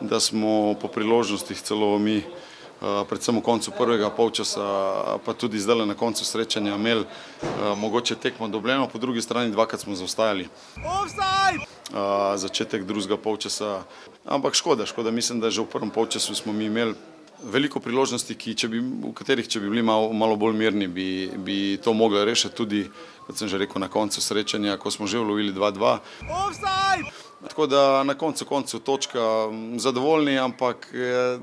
da smo po priložnostih celo mi, eh, predvsem v koncu prvega polčasa, pa tudi zdaj na koncu srečanja, imeli eh, mogoče tekmo dobljeno, po drugi strani dvakrat smo zaostajali. Uh, začetek drugega polčasa. Ampak škoda, škoda. Mislim, da že v prvem polčasu smo mi imeli veliko priložnosti, ki, bi, v katerih, če bi bili malo, malo bolj mirni, bi, bi to mogli rešiti tudi, kot sem že rekel, na koncu srečanja, ko smo že ulovili 2-2. Tako da na koncu koncu točka zadovoljni, ampak eh,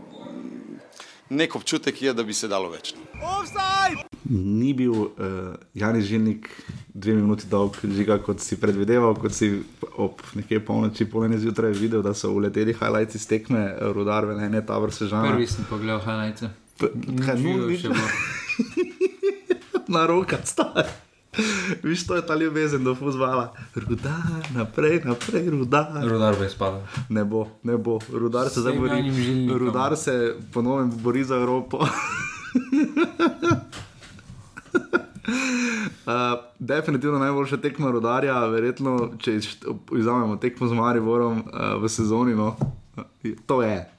nek občutek je, da bi se dalo več. no. Ni bil uh, Janis Žilnik dve minuti dolg, žiga, kot si predvideval, kot si ob nekje polnoči, polne zjutraj videl, da so uleteli highlights iz tekme, eh, rudar, velenje, tabor sežana. Prvi sem pogledal highlights. kaj, no, še bilo. na roka stari. Viš, to je ta ljubezen do fuzbala. Rudar, naprej, naprej, rudar. Rudar bo izpadel. Ne bo, ne bo. Rudar se zdaj bori. žilnikom. Rudar se ponovno bori za Evropo. Uh, definitivno najboljša tekma rodarja, verjetno, če iz- vzamemo tekmo z Mariborom uh, v sezoni. No. To je.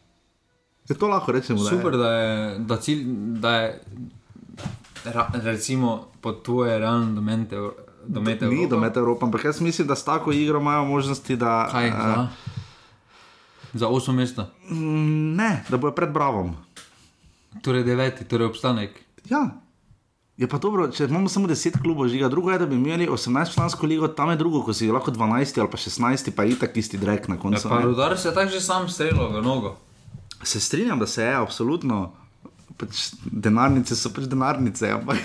Je to lahko rečemo? da je? Super, da je, da cilj, da je ra, recimo pod tvoje realne domete, domete Ni Evropa. domet Evropa, ampak jaz mislim, da s tako igro imajo možnosti, da. Kaj, eh, za? Za osem mesta. mm, ne, da bojo pred Bravom. Torej deveti, torej obstanek. Ja. Je pa dobro, če imamo samo 10 klubov, žiga, drugo je, da bi imeli 18-člansko ligo, tam je drugo, ko si lahko 12 ali pa 16, pa itak isti drek na Ja, koncu. pa ne. rudar se je tako že sam streljal v nogo. Se strinjam, da se je, absolutno. Pač denarnice so pač denarnice, ampak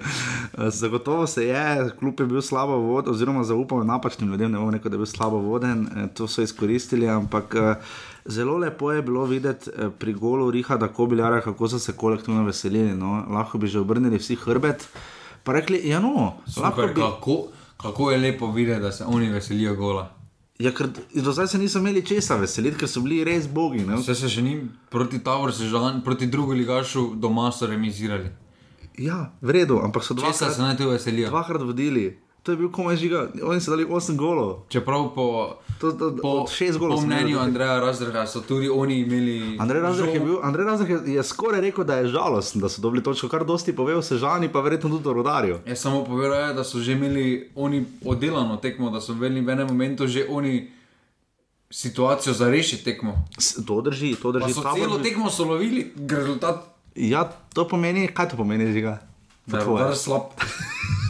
zagotovo se je, kljub je bil slabo voden, oziroma zaupam napačnim ljudem, ne bom rekel, da je bil slabo voden, eh, to so izkoristili, ampak eh, zelo lepo je bilo videti eh, pri golu Rihada Kobiljara, kako so se kolektivno veselili. No? Lahko bi že obrnili vsi hrbet, pa rekli, ja no, lahko Super, bi. kako, kako je lepo videti, da se oni veselijo gola. Ja, ker do zdaj se niso imeli česa veseliti, ker so bili res bogi. Ne? Vse se še ni proti Tavor, se žal, proti drugi ligašu doma so remizirali. Ja, v redu, ampak so dvakrat, se naj tu veselijo? dvakrat vodili. To je bil komaj žiga, oni so dali 8 golov. Čeprav po, To, to, po, od 6 golov. po mnenju. Andreja Razdrha so tudi oni imeli. Andrej Razreh je, bil, Andrej Razreh je, je skoraj rekel, da je žalosten, da so dobili točko, kar dosti pove o Sežani, pa verjetno tudi o Rodarju. Jaz samo povedal, je, da so že imeli oni oddelano tekmo, da so v enem momentu že oni situacijo za rešiti tekmo. To drži, to Pa drži. so Tabor celo tekmo so lovili, rezultat Ja, to pomeni, kaj to pomeni, žiga? da je udar slab.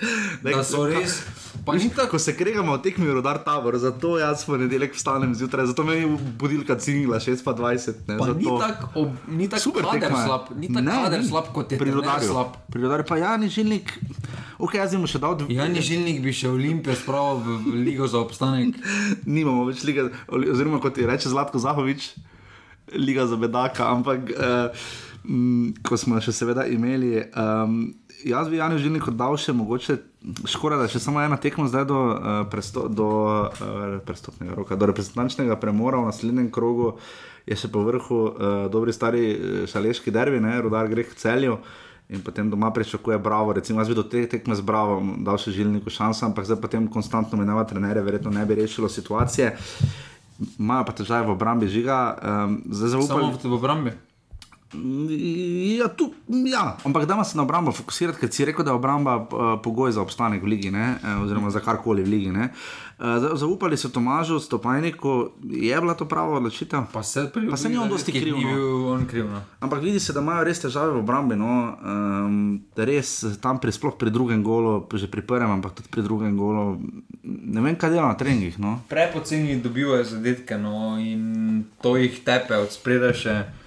Daj, Da so res. Pa ni tako. Ko se kregamo o tekmi rodar tabor, zato jaz v ponedeljek vstanem zjutraj, zato me je budilka cingla 6.20. Ne, Pa zato... ni tako ni tako Super tekma je. slab, ni tako Ne, kader slab, kot je pri trener rodarju. slab. Pri rodarju pa Jani Žilnik, ok, jaz jim še dal dve. Jani Žilnik bi še Olimpijo spravil v, v ligo za obstanek. nimamo več lige, oziroma kot ti reče Zlatko Zahovič, liga za bedaka, ampak m, ko smo še seveda imeli. Um, jaz bi Janu Žilniku dal še mogoče, škoda, da še samo ena tekma zdaj do, uh, presto, do uh, prestopnega roka, do reprezentančnega premora v naslednjem krogu. Je še po vrhu uh, dobri stari šaleški dervi, ne, rodar gre k celju. In potem doma pričakuje Bravo. Recimo, jaz bi do te tekme z Bravo dal še žilniku šanso, ampak zdaj potem konstantno menjava trenere, verjetno ne bi rešilo situacije. Imajo pa težave v obrambi žiga, um, zdaj zaupam. Samo v, v obrambi. Ja, tu, ja, ampak da se na obrambo fokusirati, ker si rekel, da je obramba uh, pogoj za obstanek v ligi, ne? Eh, oziroma za karkoli v ligi. Uh, zaupali so Tomažu, Stopajniku, je bila to prava odločitev. Pa se, pri, pa se ni on dosti kriv. Bil on kriv. No. Ampak vidi se, da imajo res težave v obrambi. No? Um, res tam pri, sploh pri drugem golu, že pri prvem, ampak tudi pri drugem golu. Ne vem, kaj dela na treningih. No? Prepoceni dobivajo zadetke no? in to jih tepe od spredaj še ko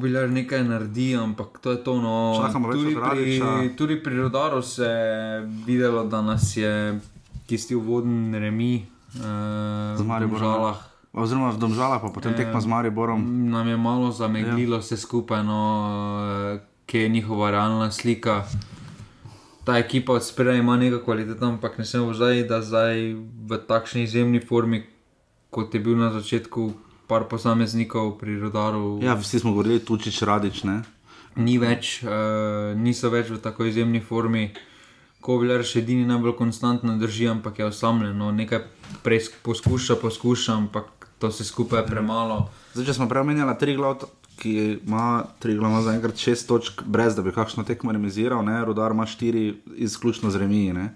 bi lahko nekaj naredil, ampak to je to. No, tudi, pri, tudi pri rodaru se je videlo, da nas je tisti uvodni remi uh, v Mariboru. Oziroma v Domžalah, pa potem tekmo z Mariborom. Nam je malo zameglilo ja. vse skupaj, no, kje je njihova realna slika. Ta ekipa od spredaj ima nekaj kvalitete, ampak ne smemo zdaj, da zdaj v takšni izjemni formi, kot je bil na začetku, par posameznikov pri rodaru. Ja, vsi smo govorili, tučič radič. Ne? Ni več, uh, niso več v tako izjemni formi. Kovler še edini najbolj konstantno drži, ampak je osamljen. No, nekaj poskuša, poskuša, ampak to se skupaj premalo. Zdaj, če smo prej omenjali tri glavne, ki ima tri glavne za enkrat šest točk, brez da bi kakšno tekmo remiziral, ne? rodar ima štiri izključno z remiji.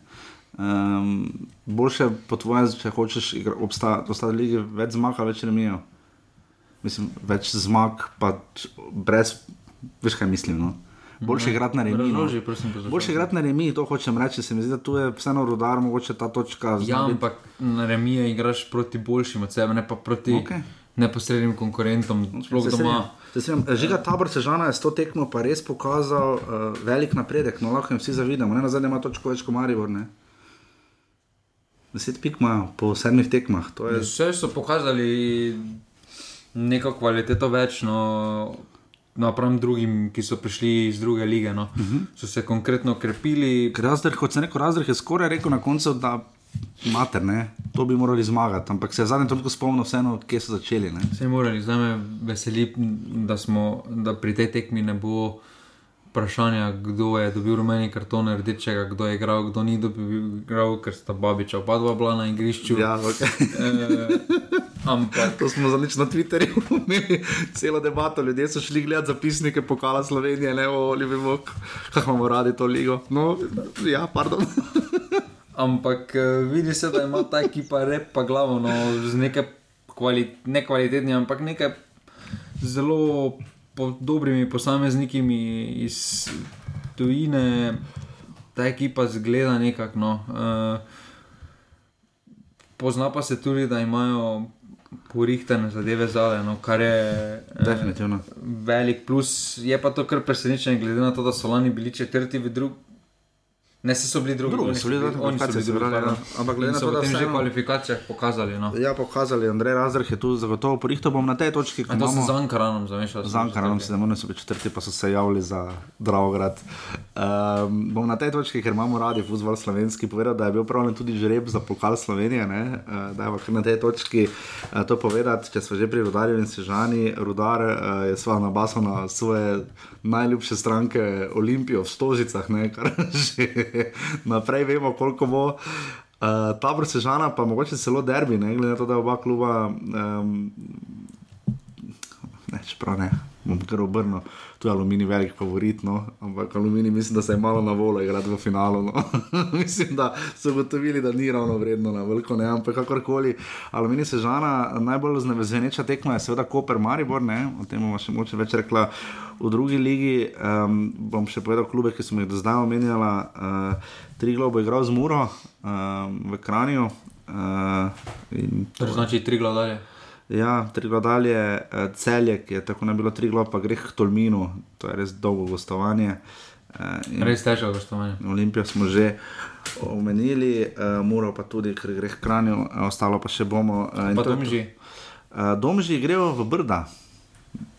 Um, boljše po tvojem, če hočeš ostati v lige, več zmaga, več remijev mislim, več zmag, pa brez, veš kaj mislim. No? Boljše igrati na remi. No. Boljše igrati na remi, to hočem reči. Se mi zdi, da tu je vseeno rodar, mogoče ta točka. Ja, ampak na remi igraš proti boljšim od sebe, ne pa proti okay. neposrednim konkurentom. Žiga tabor Sežana je s to tekmo pa res pokazal uh, velik napredek, no lahko jim vsi zavidamo. Ne na zadnje ima točko več kot Maribor. Ne? Deset pik imajo po sedmih tekmah. Vse so pokazali neko kvaliteto več, no, naprem drugim, ki so prišli iz druge lige. No. Uh mhm. -huh. So se konkretno krepili. Razdrh, kot se neko razdrh je skoraj rekel na koncu, da mater, ne, to bi morali zmagati. Ampak se zadnji toliko spomnil, vseeno, kje so začeli. Ne. Se morali, zdaj me veseli, da, smo, da pri tej tekmi ne bo. Vprašanja, kdo je dobil rumeni karton, rdečega, kdo je igral, kdo ni dobil, igral, ker sta babiča, oba dva bila na igrišču. Ja, okay. e, Ampak to smo zanič na Twitterju imeli celo debato. Ljudje so šli gledati zapisnike pokala Slovenije, ne o Ljubimo, kako imamo radi to ligo. No, ja, pardon. Ampak eh, vidi se, da ima ta ekipa rep pa glavo, no, z nekaj kvali, nekvalitetnimi, ampak nekaj zelo po, dobrimi posamezniki iz tujine. Ta ekipa zgleda nekako. No. Uh, pozna pa se tudi, da imajo porihtene zadeve zale, no, kar je eh, definitivno. Velik plus je pa to kar presenečenje, glede na to, da so lani bili četrti v drugem. Ne, so bili drugi, drugi so bili drugi, oni so bili drugi, ja. ampak glede na to, da so že v kvalifikacijah pokazali. No. Ja, pokazali, Andrej Razreh je tu zagotovo porihto, bom na tej točki. A to so z Ankaranom zamešali. Z Ankaranom se ne so bili četrti, pa so se javili za Dravograd. Um, bom na tej točki, ker imamo radi futbol slovenski, povedal, da je bil pravljen tudi žreb za pokal Slovenije, ne? da je na tej točki uh, to povedati, če smo že pri Rudarju in Sežani, Rudar uh, je sva nabasal na svoje najljubše stranke Olimpijo v Stožicah, ne, kar že naprej vemo, koliko bo. Uh, ta vrsežana, pa mogoče celo derbi, ne glede na to, da oba kluba, um, ne, čeprav ne, bom kar obrnil tu je aluminij velik favorit, no? ampak aluminij mislim, da se je malo na voljo igrati v finalu. No? mislim, da so ugotovili, da ni ravno vredno na veliko, ne? ampak kakorkoli. Aluminij se žana, najbolj znevezeneča tekma je seveda Koper Maribor, ne? o tem bomo še moče več rekla. V drugi ligi um, bom še povedal klube, ki smo jih do zdaj omenjali. Uh, tri globo je igral z Muro um, v Kranju. Uh, to znači tri globo dalje. Ja, tri gledalje, eh, celje, ki je tako ne bilo tri gledalje, pa greh k Tolminu, to je res dolgo gostovanje. Eh, res težko gostovanje. Olimpijo smo že omenili, uh, Muro pa tudi, ker greh k Kranju, ostalo pa še bomo. Uh, pa domži. Domži grejo v Brda.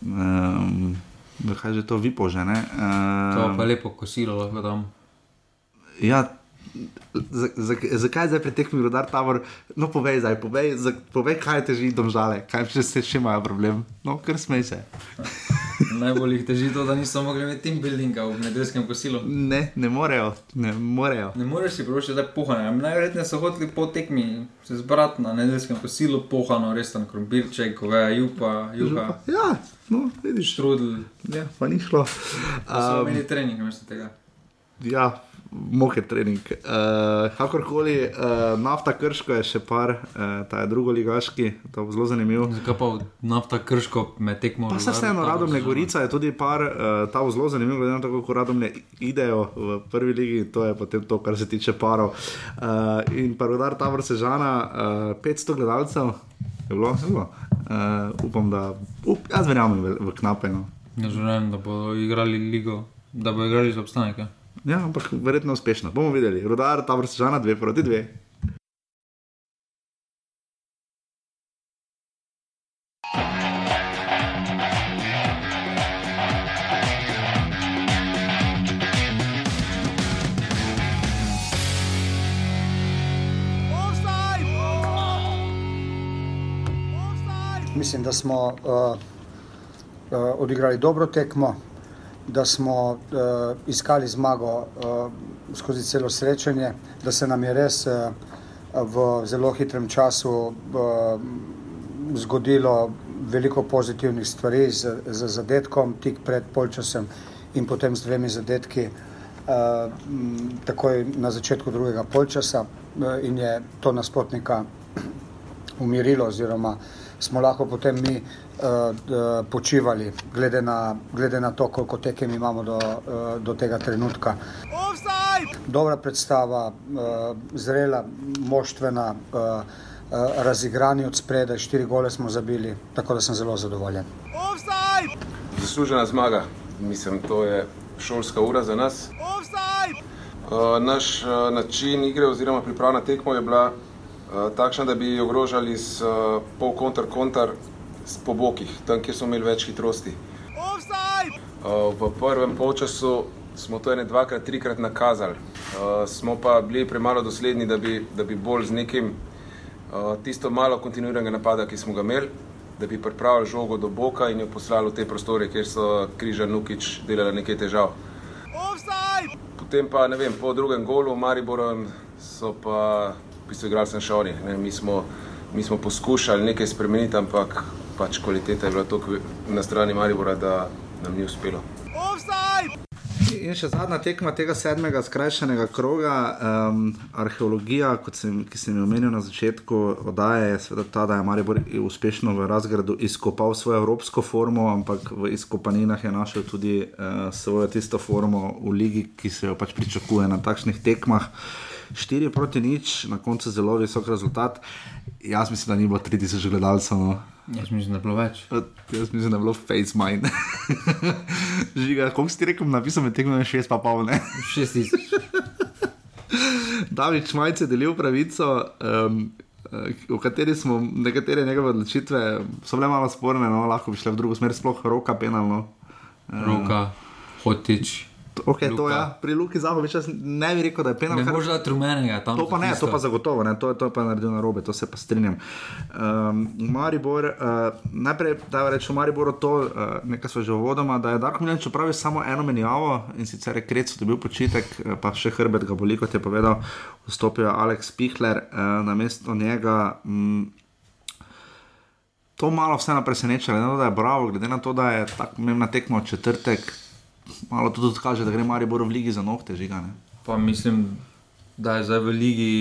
Um, kaj že to vi požene? Uh, to pa lepo kosilo lahko tam. Ja, zakaj zdaj pri teh mirodar tabor? No, povej, zdaj, povej, povej kaj te že domžale, kaj še se še imajo problem. No, ker smej se. Najbolj jih teži to, da niso mogli imeti team buildinga v nedeljskem kosilu. Ne, ne morejo, ne morejo. Ne moreš si privoščiti, da je pohane. Najverjetneje so hoteli po tekmi se zbrati na nedeljskem kosilu, pohano, res tam krompirček, goveja, jupa, juha. Ja, no, vidiš. Štrudel. Ja, pa ni šlo. So Um, imeli trening, veste tega. ja, moker trening. Uh, kakorkoli, uh, nafta krško je še par, uh, ta je drugo ligaški, to bo zelo zanimivo. Zakaj pa nafta krško med tekmo? Pa se vseeno, Radomlje Gorica je tudi par, uh, ta bo zelo zanimiv, glede na to, kako Radomlje idejo v prvi ligi, to je potem to, kar se tiče parov. Uh, in parodar Tabor Sežana, uh, 500 gledalcev, je bilo, je bilo. Uh, upam, da, up, jaz verjamem v, v knape. No. Ne želim, da bodo igrali ligo, da bodo igrali za obstanek. Ja. Ampak verjetno uspešno. Bomo videli. Rudar, Tabor Sežana, dve proti dve. Mislim, da smo uh, uh, odigrali dobro tekmo, da smo uh, iskali zmago uh, skozi celo srečanje, da se nam je res uh, v zelo hitrem času uh, zgodilo veliko pozitivnih stvari z, z zadetkom, tik pred polčasem in potem z dvemi zadetki. Uh, takoj na začetku drugega polčasa uh, in je to nasprotnika umirilo, oziroma smo lahko potem mi uh, d- počivali, glede na, glede na to, koliko tekem imamo do, uh, do tega trenutka. Dobra predstava, uh, zrela, moštvena, uh, uh, razigrani od spredaj, štiri gole smo zabili, tako da sem zelo zadovoljen. Zaslužena zmaga, mislim, to je šolska ura za nas. Uh, naš uh, način igre oziroma priprava na tekmo je bila takšna, da bi ogrožali s uh, pol kontar kontar s po bokih, tam kjer smo imeli več hitrosti. Uh, v prvem polčasu smo to ene dvakrat, trikrat nakazali, uh, smo pa bili premalo dosledni, da bi, da bi bolj z nekim uh, tisto malo kontinuiranega napada, ki smo ga imeli, da bi pripravili žogo do boka in jo poslali v te prostore, kjer so Križa Nukič delali nekaj težav. Potem pa, ne vem, po drugem golu Mariborom so pa v bistvu igrali sem še oni. Ne, mi, smo, mi smo poskušali nekaj spremeniti, ampak pač kvaliteta je bila toliko na strani Maribora, da nam ni uspelo. In še zadnja tekma tega sedmega skrajšanega kroga, um, arheologija, kot sem, ki sem jo omenil na začetku, oddaje je seveda ta, da je Maribor uspešno v razgradu izkopal svojo evropsko formo, ampak v izkopaninah je našel tudi uh, svojo tisto formo v ligi, ki se jo pač pričakuje na takšnih tekmah. 4 proti nič, na koncu zelo visok rezultat. Jaz mislim, da ni bilo 3000 gledalcev. No. Jaz mislim, da je bilo več. Jaz mislim, da je bilo face mine. Žiga, koliko si ti rekel, napisal med tekmo 6 pa pol, ne? 6000. David Šmajc je delil pravico, um, v kateri smo nekatere njegove odločitve, so bile malo sporne, no, lahko bi šle v drugo smer, sploh roka penalno. Roka, hotič. Ok, to je, ja, pri Luki Zahovič ne bi rekel, da je penal. Ne boš dati rumenega tam. To pa ne, tisto. to pa zagotovo, ne, to, to je pa naredil na robe, to se pa strinjam. Um, Maribor, uh, najprej da rečem, Maribor to, uh, nekaj so že uvodoma, da je Darko Milanič opravil samo eno menjavo in sicer je Krec dobil počitek, eh, pa še hrbet ga boli, kot je povedal, vstopil je Alex Pihler, uh, na mesto njega. Mm, To malo vseeno preseneča, glede na to, da je bravo, glede na to, da je tako pomembna tekma v četrtek, malo to tudi kaže, da gre Maribor v ligi za nohte, žiga. Ne? Pa mislim, da je zdaj v ligi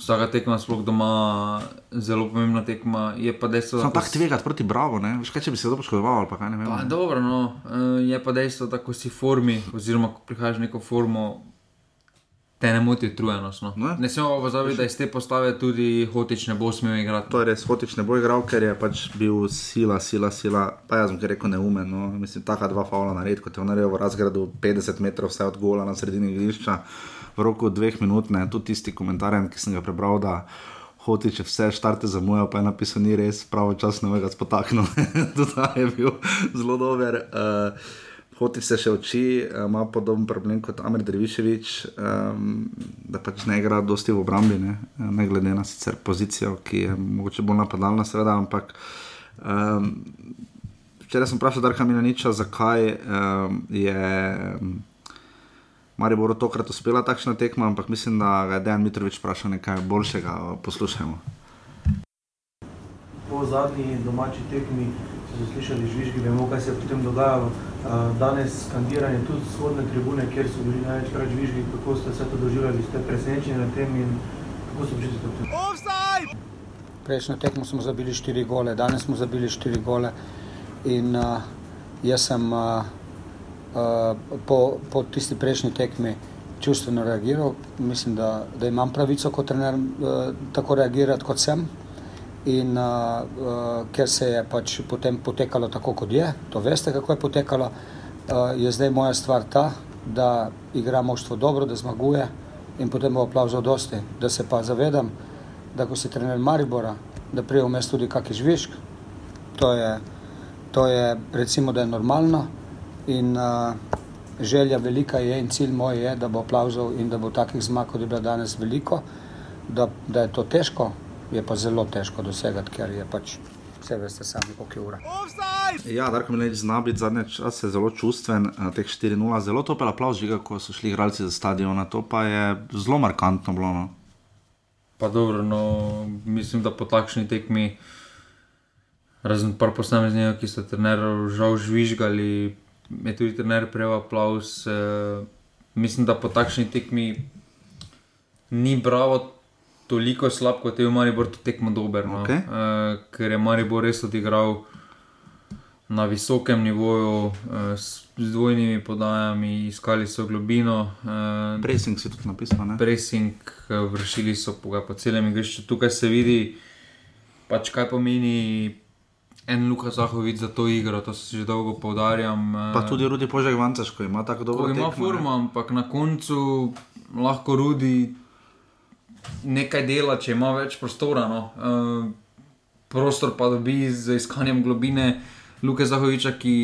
vsaka tekma, sploh doma, zelo pomembna tekma. Je pa dejstvo, Samo ko tako tvegati proti Bravo, ne? Veš kaj, če bi se to poškodoval pa ne vem. Pa, dobro, no, eh, je pa dejstvo, da ko si v formi, oziroma ko prihajaš neko formo, te ne moti utrujenost. No. Ne. Ne smemo pa pozabiti, da iz te postave tudi hotič ne bo smel igrati. To je res, Hotič ne bo igral, ker je pač bil sila, sila, sila. Pa jaz sem kar rekel neumen. No. Mislim, taka dva faula na red, kot je on naredil v razgradu 50 metrov vse od gola na sredini igrišča v roku dveh minut. Ne. Tudi tisti komentar, ki sem ga prebral, da Hotič je vse štarte zamujal, pa je napisal, ni res, pravočasno me ga spotaknil. Tudi ta je bil zelo dober. Uh, Hotič se še uči, eh, ima podoben problem kot Amir Dreviševič, um, da pač ne igra dosti v obrambi, ne, ne glede na sicer pozicijo, ki je mogoče bolj napadalna, seveda, ampak um, včeraj sem vprašal Darka Milaniča, zakaj um, je. Um, Maribor tokrat uspela takšna tekma, ampak mislim, da je Dejan Mitrovič vprašal nekaj boljšega. Poslušajmo. Po zadnji domači tekmi so se slišali žvižgi, vemo, kaj se je potem dogajalo. Danes skandiranje tudi vzhodne tribune, kjer so bili največkrat žvižgi, kako ste se to doživljali, ste presenečeni na tem in kako se počutite v tem? Offside! Prejšnjo tekmo smo zabili štiri gole, danes smo zabili štiri gole in uh, jaz sem uh, uh, po, po tisti prejšnji tekmi čustveno reagiral. Mislim, da, da imam pravico kot trener uh, tako reagirati, kot sem. In uh, uh, ker se je pač potem potekalo tako, kot je, to veste, kako je potekalo, uh, je zdaj moja stvar ta, da igra moštvo dobro, da zmaguje in potem bo aplauzov dosti. Da se pa zavedam, da ko si trener Maribora, da prije vmes tudi kakšen žvižg, to je, to je recimo, da je normalno in uh, želja velika je in cilj moj je, da bo aplauzov in da bo takih zmag, kot je bilo danes veliko, da, da je to težko, je pa zelo težko dosegati, ker je pač vse veste sami, koliko je ura. Ja, Darko Milanič zna biti zadnje čase zelo čustven, na teh 4-0, zelo topel aplauz žiga, ko so šli igralci za stadion, to pa je zelo markantno bilo. No. Pa dobro, no, mislim, da po takšni tekmi, razen par posameznikov, ki so trenerov žal žvižgali, je tudi trener prejel aplaus. Uh, mislim, da po takšni tekmi ni bravo toliko slab, kot je v Mariboru to tekmo dober. No? Okay. Uh, ker je Maribor res odigral na visokem nivoju, uh, s dvojnimi podajami, iskali so globino. Uh, Presing si tudi napisal. Ne? Presing, uh, vršili so po, po celem igrišču. Tukaj se vidi, pač kaj pomeni en Luka Zahovic za to igro, to se že dolgo poudarjam. Pa tudi Rudi Požek Vancaš, ko ima tako dobro. Ima formo, ampak na koncu lahko Rudi nekaj dela, če ima več prostora. No. Uh, prostor pa dobi z iskanjem globine Luka Zahoviča, ki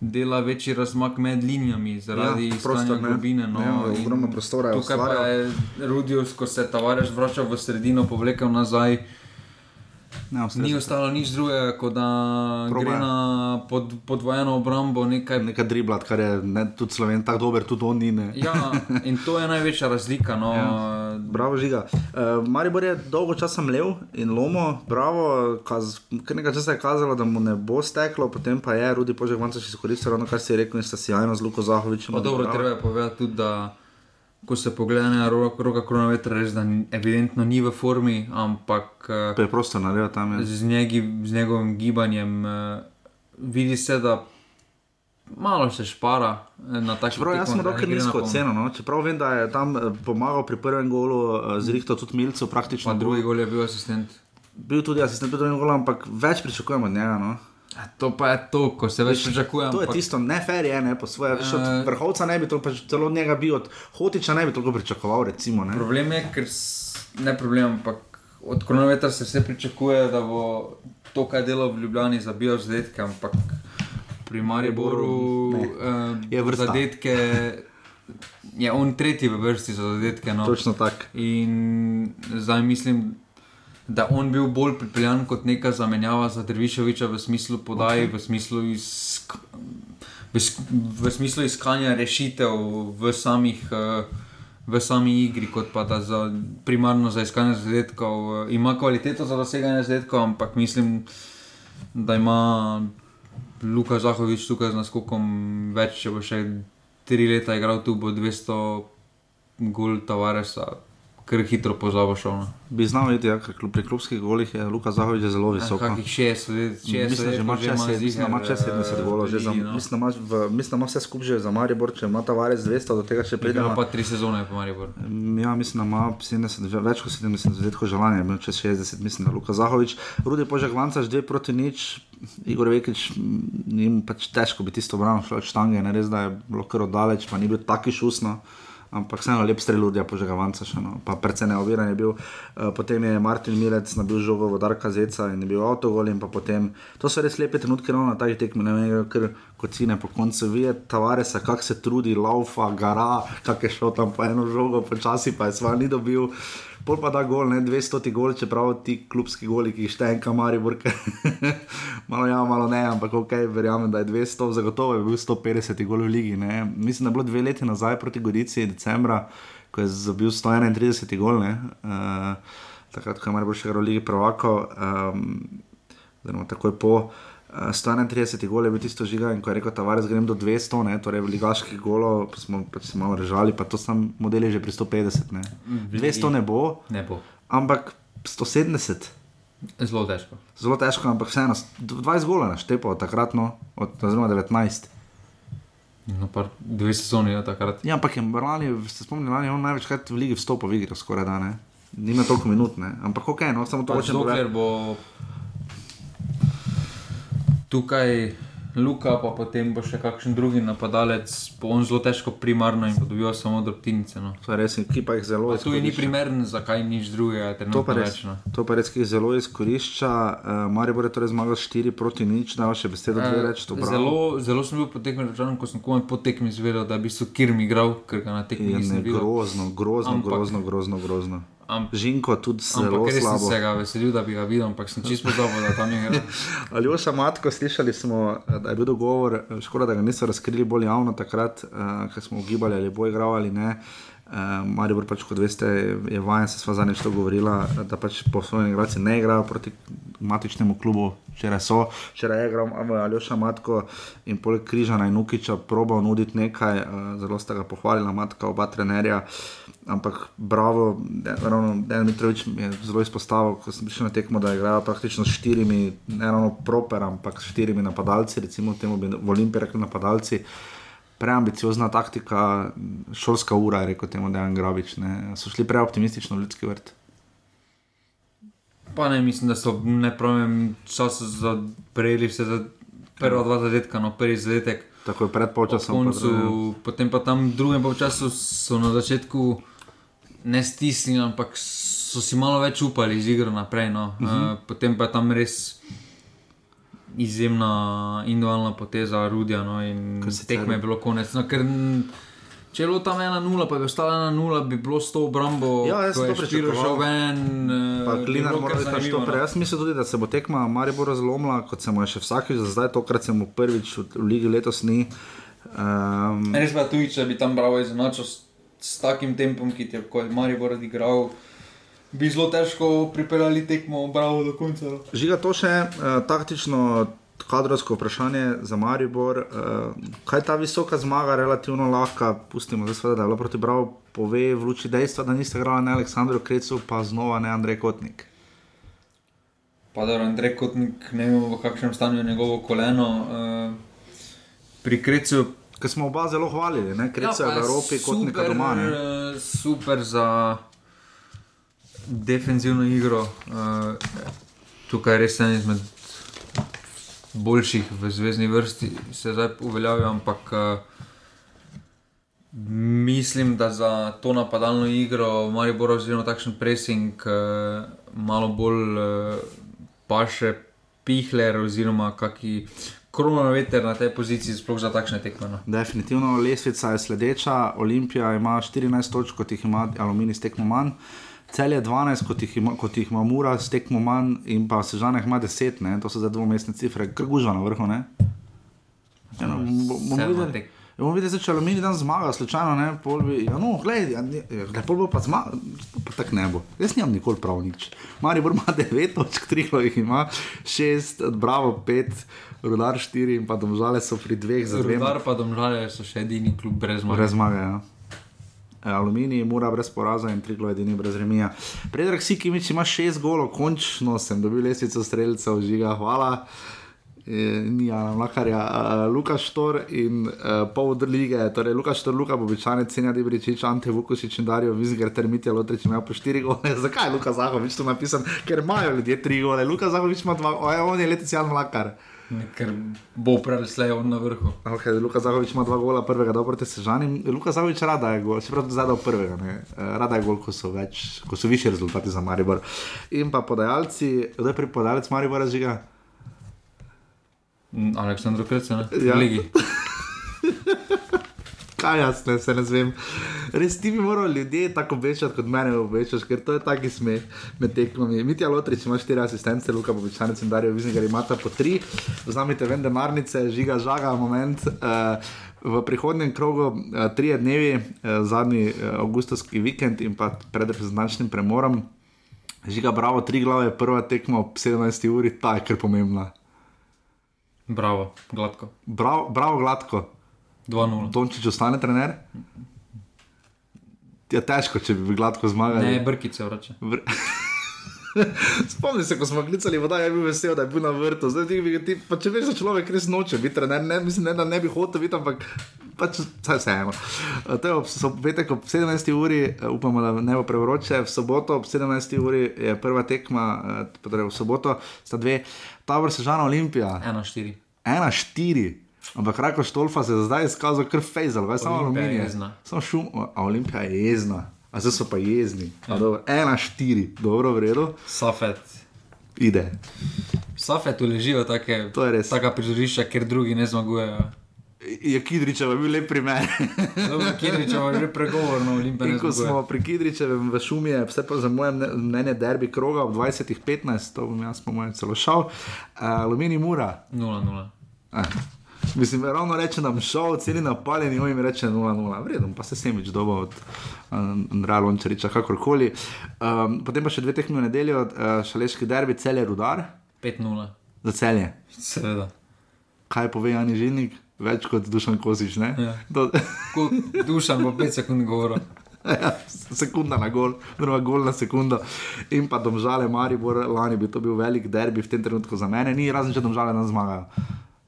dela večji razmak med linijami zaradi ja, iskanja globine. No. Ja, ogromno prostora je. Tukaj pa je Rudijus, ko se tavarež vrača v sredino, povlekel nazaj. Ne, Ni ostalo nič drugega, kot da Proba. gre na pod, podvojeno obrambo. Nekaj, nekaj driblat, kar je ne, tudi sloven, tako dober, tudi on ni. ja, in to je največja razlika. No. Ja. Bravo, žiga. Uh, Maribor je dolgo časa mlev in lomo, bravo, kaz, kar nekaj časa je kazalo, da mu ne bo steklo, potem pa je Rudi Požek Vanca še izkoristil, ravno kar si rekel, in sta si jajno z Luko Zahovičem. Dobro, treba je povedati tudi, da ko se pogleda na roka, roka kronometra, res da evidentno ni v formi, ampak preprosto naredijo tam. Je. Z, njegi, z njegovim gibanjem uh, vidi se, da malo se špara na ta način. Jaz sem roke nizko ocenil, no? čeprav vem, da je tam pomagal pri prvem golu, uh, zrihtal tudi Milcev, praktično. Pa drugi gol je bil asistent. Bil tudi asistent, tudi gol, ampak več pričakujemo od njega. No? To pa je to, ko se več pričakuje. To je tisto, ne fer je, ne, po svoje. Uh, od vrhovca ne bi to, pač celo od njega bi, od hotiča ne bi toliko pričakoval. Recimo, problem je, ker ne problem, ampak od kronometra se vse pričakuje, da bo to, kar delo v Ljubljani, zabijal zadetke, ampak pri Mariboru uh, je v zadetke. Je on tretji v vrsti za zadetke. No. Točno tako. In zdaj mislim, da on bil bolj pripeljan kot neka zamenjava za Drvišoviča v smislu podaji, okay. v, smislu isk, v, v smislu iskanja rešitev v, samih, v sami igri, kot pa da za, primarno za iskanje zadetkov. Ima kvaliteto za doseganje zadetkov, ampak mislim, da ima Luka Zahovič tukaj z naskokom več, če bo še tri leta igral tu, bo 200 gol Tavaresa kar hitro pozabo šel. No. Bi znal videti, ja, pri klubskih golih je Luka Zahovič zelo visok. Kakih 60 let, 60 let. Mislim, da ima čez 70 golov. Mislim, da ima vse skupaj že za Maribor, če ima ta varec 200, do tega še pride. Ima pa tri sezone po Maribor. Ja, mislim, da ima 70, več kot 70 let, ko želanje, ima čez 60, mislim, da Luka Zahovič. Rudi Požek Vanca, že proti nič. Igor Vekič, njim pač težko bi tisto branil, šlo je štange, ne res, da je bilo kar oddaleč, pa ni bil taki šusno ampak vseeno lep strel ljudi, požegavanca še no, pa predvsem neoviran je bil. Uh, potem je Martin Milec nabil žogo v Darka Zeca in je bil avtogol in pa potem, to so res lepe trenutke, no, na takih tekmih, ne vem, ker kocine po koncu vije, Tavaresa, kak se trudi, laufa, gara, kak je šel tam po eno žogo, počasi pa je sva ni dobil. Pol pa da gol, ne 200 gol, čeprav ti klubski goli, ki jih šteje en kamari, burke. malo ja, malo ne, ampak ok, verjamem, da je 200, zagotovo je bil 150 gol v ligi. Ne. Mislim, da je bilo dve leti nazaj proti Gorici, decembra, ko je bil 131 gol, ne. Uh, takrat, ko je Maribor še igral v ligi prvako, um, takoj po. 131 gol je bil tisto žiga in ko je rekel, da grem do 200, ne, torej v ligaških golov, smo pač se malo režali, pa to sem model že pri 150. Ne. 200 ne bo, ne bo. Ampak 170. Zelo težko. Zelo težko, ampak vseeno, 20 gola naštepo takrat, no, od oziroma 19. No, pa dve sezoni je takrat. Ja, ampak je lani, ste spomnili, lani je on največkrat v ligi vstopil, v igro skoraj da ne. Nima toliko minut, ne. Ampak ok, no, samo to hočem povedati. Bo tukaj Luka, pa potem bo še kakšen drugi napadalec, bo on zelo težko primarno in bo dobil samo drobtinice. No. To je res, ki pa jih zelo izkorišča. Tu ni primeren, zakaj nič drugega. To pa, res, no. to pa res, ki jih zelo izkorišča. Uh, Mari bo torej zmagal 4 proti nič, da še besedo dve reči. Zelo, zelo sem bil potekmen, ko sem komaj potekmi izvedel, da bi so Kirmi igral, ker ga na tekmi nisem videl. Grozno, grozno, Ampak, grozno, grozno, grozno. Amp, Žinko tudi zelo slabo. Jaz sem se ga veselil, da bi ga videl, ampak sem čisto pozabil, da tam je. Ali oša matko, slišali smo, da je bil dogovor, škoda, da ga niso razkrili bolj javno takrat, uh, ko smo ugibali, ali bo igral ali ne. Uh, Marijo, pač, kot veste, je vajen, se sva zadnjič to govorila, da pač po svojem igralcu ne igrajo proti matičnemu klubu, včeraj so, včeraj je igral Aljoša Matko in poleg Križana in Nukiča probal nuditi nekaj, uh, zelo sta ga pohvalila matka, oba trenerja. Ampak, bravo, Dejan Mitrovič je zelo izpostavil, ko sem prišel na tekmo, da igrajo praktično s štirimi, ne ravno proper, ampak s štirimi napadalci, recimo temu bi v Olimpiji rekli napadalci. Preambiciozna taktika, šolska ura, je rekel temu Dejan Grabič. Ne. So šli preoptimistično v ljudski vrt. Pa ne, mislim, da so ne pravim čas za prejeli vse za prva dva zadetka, no prvi zadetek. Tako je pred polčasom. Koncu, pa potem pa tam drugem polčasu so na začetku ne stisnili, ampak so si malo več upali z igro naprej. No. Uh -huh. uh, potem pa je tam res izjemna individualna poteza Rudija no, in tekme je bilo konec. No, ker, Če je bilo tam 1-0, pa je ostalo 1-0, bi bilo s to obrambo. Ja, jaz sem to pričakoval. Ven, uh, Klinar mora biti pač to prej. No. Jaz mislim tudi, da se bo tekma Maribor razlomila, kot se mu je še vsakeč, za zdaj tokrat se mu prvič v, v ligi letos ni. Um, Res pa tudi, če bi tam bravo izenačil s takim tempom, ki je kot Maribor odigral. Bi zelo težko pripeljali tekmo, bravo do konca. Žiga to še uh, taktično, kadrovsko vprašanje za Maribor. Uh, kaj ta visoka zmaga, relativno lahka, pustimo zdaj, sveda, da je bilo proti Bravo, pove v luči dejstva, da niste igrali ne Aleksandru Krecu, pa znova ne Andrej Kotnik. Pa da Andrej Kotnik ne vem, v kakšnem stanju je njegovo koleno. Uh, pri Krecu ki smo oba zelo hvalili, ne kreca ja, v Evropi super, kot neka doma. Ne? Eh, super za defensivno igro. Uh, tukaj je res en izmed boljših v zvezdni vrsti, se zdaj uveljavlja, ampak uh, mislim, da za to napadalno igro, malo bolj oziroma takšen pressing, uh, malo bolj uh, paše pihler oziroma kakšni korona veter na tej poziciji, sploh za takšne tekme. No. Definitivno lesvica je sledeča. Olimpija ima 14 točk, kot jih ima Aluminij s tekmo manj. Cel je 12, kot jih ima, kot jih ima Mura s tekmo manj, in pa Sežanek ima 10, ne? to so za dvomestne cifre, krguža na vrhu. Ja, no, bomo videli. Ja, bomo videli, če Aluminij dan zmaga, slučajno ne, pol bi, ja, no, gledaj, ja, ja, pol bo pa zmaga, pa tako ne bo. Jaz nimam nikoli prav nič. Mari ima 9 točk, 3 jih ima, 6, bravo, 5. Rudar 4 in pa domžale so pri dveh zelo zelo. Rudar pa domžale so še edini klub brez zmage. Brez zmage, ja. E, Aluminij, mora brez poraza in tri glo edini brez remija. Predrag si, ki mi ima šest golo, končno sem dobil lesvico streljcev, žiga, hvala. E, ni Jan Mlakarja, uh, Lukaš Štor in uh, pol lige, torej Lukaš Štor, Luka Bobičane, Cenja Dibričič, Ante Vukušič in Darijo Vizger, ter Mitja Lotrič imajo po štiri gole. Zakaj je Luka Zahovič to napisal? Ker imajo ljudje tri gole. Luka Zahovič ima dva, on je letos Jan Mlakar. Ker bo preleslej na vrhu. Okay, Luka Zahovič ima dva gola, prvega dobro te sežani. Luka Zahovič rada je gol, se pravi, zadal prvega. Ne? Eh, rada je gol, ko so, več, ko so više rezultati za Maribor. In pa podajalci, kdo je pri podajalcu Maribora žiga? Aleksandr Krece, ne? Ja. Ligi. Kaj jaz ne, se ne zvem. Res ti bi moral ljudje tako obveščati, kot mene obveščaš, ker to je taki smeh med tekmami. Mitja Lotrič ima štiri asistence, Luka Bobičanec in Darijo Viznigar imata po tri, vzamite ven denarnice, žiga žaga moment. Uh, V prihodnjem krogu, uh, tri dnevi, uh, zadnji uh, avgustovski vikend in pa pred reprezentančnim premorom, žiga bravo, tri glave, prva tekma ob 17. uri, ta je kar pomembna. Bravo, gladko. Bravo, bravo gladko. 2-0. Dončič ostane trener? Je težko, če bi gladko zmagali. Ne, brkice vrača. Br Spomni se, ko smo klicali voda, je bil vesel, da je bil na vrtu. Zdaj, ti, ti, pa če veš, da človek res noče biti trener, ne, mislim, ne, da ne bi hotel biti, ampak pač vse vseeno. To je ob so, petek ob 17. uri, upamo, da ne bo prevroče. V soboto ob 17. uri je prva tekma, torej v soboto sta dve, Tabor Sežana Olimpija. 1-4. 1-4. Ampak Rako Štolfa se je zdaj izkazal kar fejzal, veš, samo je aluminij. Samo šum, a Olimpija je jezna. A zdaj so pa jezni. Ja. Dobro, dobro, v redu. Safet. Ide. Safet uležijo take, to je res. taka prizorišča, ker drugi ne zmagujejo. Je Kidričeva bil lep primer. Kidričeva je že pregovorno, ne ko zmaguje. smo pri Kidričevem v šumi, je vse pa za moje mne- mnenje derbi kroga ob 20.15, to bom jaz po mojem celo šel. Uh, Alumini Mura. 0-0. Eh. Mislim, ravno reče nam šel, celi napaljeni, on jim reče 0-0, vredno, pa se sem več dobo od um, Andreja Lončariča, kakorkoli. Um, potem pa še dve tekme v nedeljo, uh, šaleški derbi, celje rudar. 5-0. Za celje. Seveda. Kaj pove Jani Žilnik? Več kot Dušan ne? Ja. Do, Ko Dušan bo 5 sekund govoril. Ja, sekunda na gol, oziroma gol na sekundo. In pa domžale, Maribor, lani bi to bil velik derbi v tem trenutku za mene, ni razen če domžale nas zmagajo.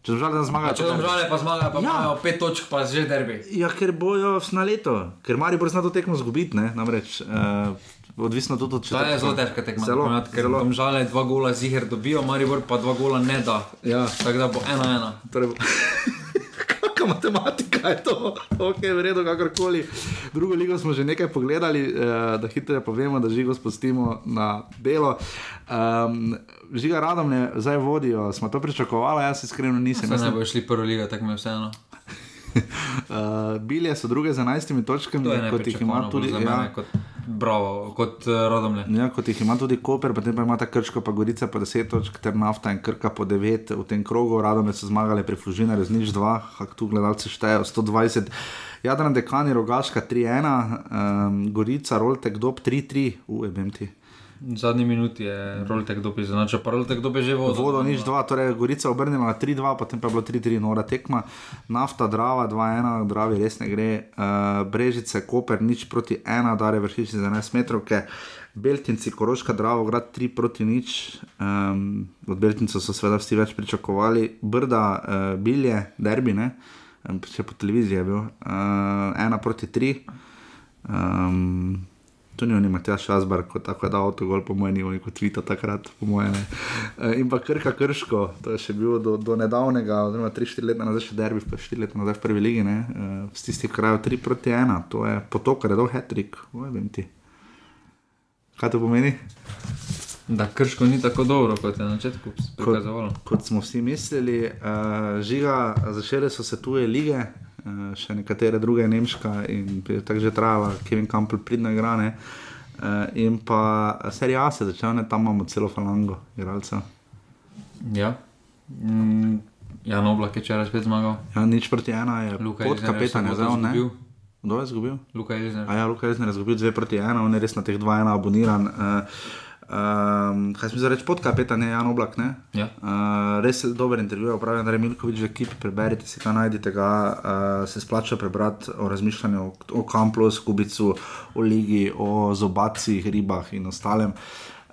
Če domžale nas A zmagajo, če to domžale pa zmagajo, pa Ja. imajo 5 točk, pa že derbi. Ja, ker bojo na leto, ker Maribor zna to tekmo zgubiti, ne, namreč. Uh, Odvisno tudi od To je zelo težka tekma, Zelo, zelo, ker zelo. domžale dva gola ziger dobijo, Maribor pa dva gola ne da. Ja. Tako da bo 1-1. Torej, Kakšna matematika je to, ok, v redu, kakorkoli. Drugo ligo smo že nekaj pogledali, eh, da hitro povemo, da žigo spustimo na belo. Um, žiga radom ne zdaj vodijo, smo to pričakovali, jaz iskreno nisem. Ne sem- bojo šli prvo ligo, tako mi je vseeno. Uh, Bilje so druge z 11 točkami, To kot jih ima tudi za mene, ja, kot, bravo, kot uh, rodomlje. Ja, kot jih ima tudi Koper, potem pa ima ta Krško, pa Gorica po 10 točk, ter nafta in Krka po 9 v tem krogu, radome so zmagali pri Fužinarju z nič 2, hak tu gledalci štejejo 120. Jadran Dekani, Rogaška 3-1, um, Gorica, Roltek, Dob 3-3, UEBM ti. V zadnji minuti je Roltek dobil izenačil, pa Roltek dobil že vodo. Vodo nič 2, torej Gorica obrnila na 3-2, potem pa je bilo 3-3 nora tekma, nafta, Drava 2-1, Dravi res ne gre, uh, Brežice, Koper nič proti 1, Dare vršiči za 11 metrovke. Beltinci, Koroška, Dravo, grad 3 proti nič, um, od Beltincev so seveda vsi več pričakovali, Brda, uh, Bilje, Derbi, ne, um, še po televiziji je bil, uh, 1 proti 3. Um, Tu ni on Matjaš Šasbar, kot tako je dal avtogol, po mojem, ni kot Tvita takrat, po mojem. Eh, In pa Krka Krško, to je še bilo do, do nedavnega, oziroma 3-4 leta nazaj še derbi, pa 4 leta nazaj v prvi ligi, ne, eh, tistih krajev 3 proti 1, to je potok, ker je dol hetrik, vem ti. Kaj to pomeni? Da krško ni tako dobro, kot je na začetku prikazovalo. Kot, kot smo vsi mislili, uh, žiga, začele so se tuje lige, uh, še nekatere druge, nemška in tako že trajala, Kevin Campbell pridne igrane. Uh, in pa serija A se začne, ne, tam imamo celo falango, igralcev. Ja. Mm, Jan Oblak je včeraj spet zmagal. Ja, nič proti ena je Luka pod kapetan, je zdaj ne? Kdo je izgubil? Luka Elzner. A ja, Luka Elzner je izgubil 2 proti 1, on je res na teh 2-1 aboniran. Uh, Um, kaj smo zdaj reči, podkapetan je Jan Oblak. ne? Ja. Uh, res je dober intervju, pravi Andrej Milkovič v ekipi, preberite si, kaj najdete, ga uh, se splača prebrati o razmišljanju o, o Kamplu, Skubicu, o ligi, o zobacih, ribah in ostalem.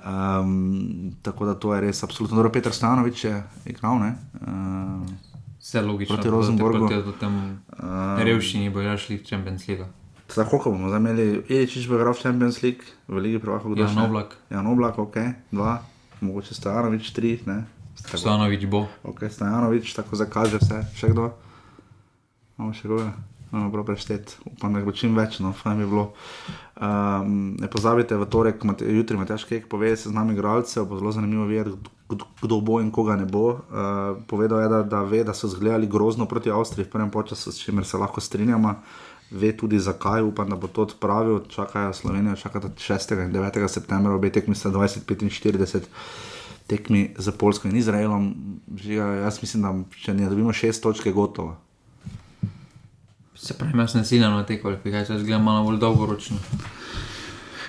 Um, tako da to je res absolutno dobro. Petr Stanovič je igral, ne? Uh, Vse logično. Proti da Rosenborgu. Proti, proti tem Um, revščini bojo šli v Champions League. Tako kot bomo zdaj imeli, Iličič bo igral v Champions League, v Ligi Prvakov, kdo Jan še? Oblak. Jan Oblak, ok, dva, mogoče Stojanovič, tri, ne. Stojanovič bo. Ok, Stojanovič, tako zakaže vse, še kdo? Imamo še koga? Imamo prav preštet, upam, da bo čim več, no, fajn bi bilo. Um, ne pozabite, v torek, Mate, jutri Matjaš Kek pove se z nami igralcev, bo zelo zanimivo videti, kdo, bo in koga ne bo. Uh, povedal je, da, da ve, da so zgledali grozno proti Avstriji v prvem času, s čimer se lahko strinjamo. Ve tudi zakaj, upam, da bo to odpravil. Čakajo Slovenijo, čakata 6. in 9. septembra, obe tekmi sta 20-45 tekmi za Polsko in Izraelom. Žiga, jaz mislim, da če ne dobimo šest točk, je gotovo. Se pravi, jaz ne ciljam na te kvalifikacije, jaz gledam malo bolj dolgoročno.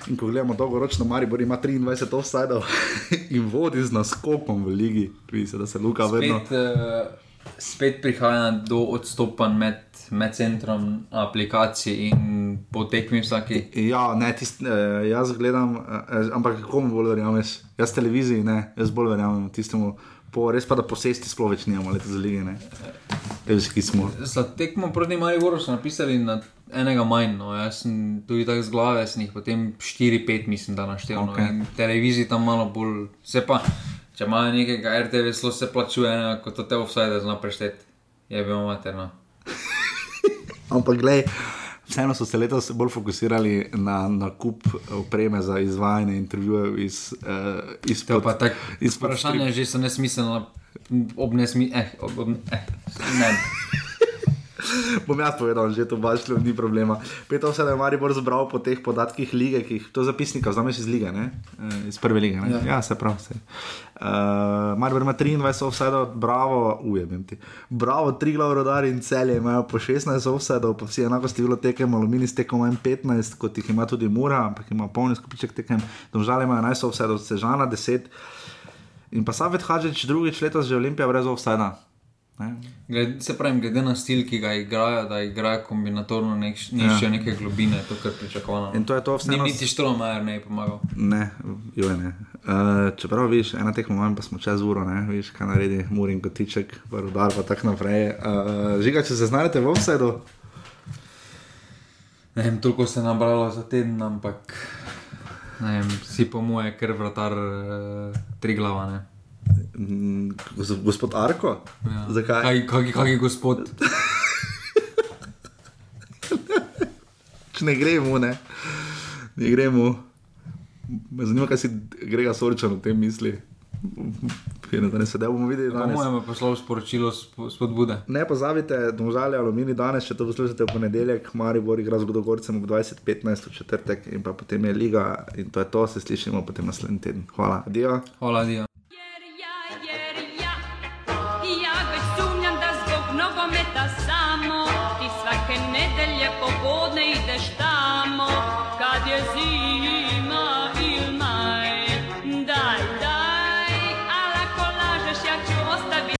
In ko gledamo dolgoročno, Maribor ima 23 offsajdov in vodi z naskokom v ligi, se, da se Luka vedno. Spet, uh, spet prihaja do odstopanj med, med centrom aplikacij in potekmi vsaki. Ja, ne, tist, eh, jaz gledam, eh, ampak komu bolj verjameš? Jaz televiziji ne, jaz bolj verjamem tistemu. Po, res pa da posesti sploh več nimamo, letos za lige. Smo. Za tekmo proti Mariboru so napisali na enega manj, no. jaz sem tudi tako z glave, sem jih potem 4-5 mislim, da naštel. Okej. No. Televiziji tam malo bolj, se pa, če imajo nekega RTV, zelo se plačuje, kot to te offside zna prešteti. Je bilo materno. Ampak, glej, vseeno so se letos bolj fokusirali na nakup opreme za izvajanje intervjujev iz, uh, iz To pa tako. Vprašanje že so nesmiselno, ob nesmi, eh, ob, ob, eh, ne. Bom jaz povedal, že to bašlo, ni problema. Peto da je Maribor zbral po teh podatkih lige, ki jih to zapisnika vzameš iz lige, ne? Eh, iz prve lige. Ne? Ja. ja, se pravi. Se. Uh, Maribor ima 23 offsajdov, bravo, ujemem ti. Bravo, tri glav rodari in celje imajo po 16 offsajdov, pa vsi enako število tekem, alumini s tekom manj 15, kot jih ima tudi Mura, ampak ima polni skupiček tekem, domžale imajo 11 offsajdov, Sežana 10. In pa Savet Hadžič drugič letos že Olimpija brez offsajda. Gled, se pravi, glede na stil, ki ga igrajo, da igrajo kombinatorno, nišče Ja. ja. neke globine, to kar pričakovano. In to je to vseeno- Ni niti Štromajer ne je pomagal. Ne, joj ne. Uh, čeprav viš, ena tekma manj, pa smo čez uro, ne, viš, kaj naredi, Murin kotiček, Rudar pa tako naprej. Uh, žiga, če se znajdete v offsetu, Ne vem, toliko se je nabralo za teden, ampak vem, si po moje, ker vratar uh, tri glava. Ne. Mm, gos- gospod Arko, Ja. zakaj? Kaj, kaki, kaki gospod? Če ne gremo, ne, ne gremo. Me zanima, kaj si Grega Sorčan o tem misli. Fino, da bomo videli Po danes. mojem je poslal sporočilo sp- spodbude. Ne pozabite, domžalje alumini danes, če to poslušate v ponedeljek, Maribor igra z Godogorcem ob 20.15 v četrtek in pa potem je liga in to je to, se slišimo potem naslednji teden. Hvala, adijo. Hvala, Dio.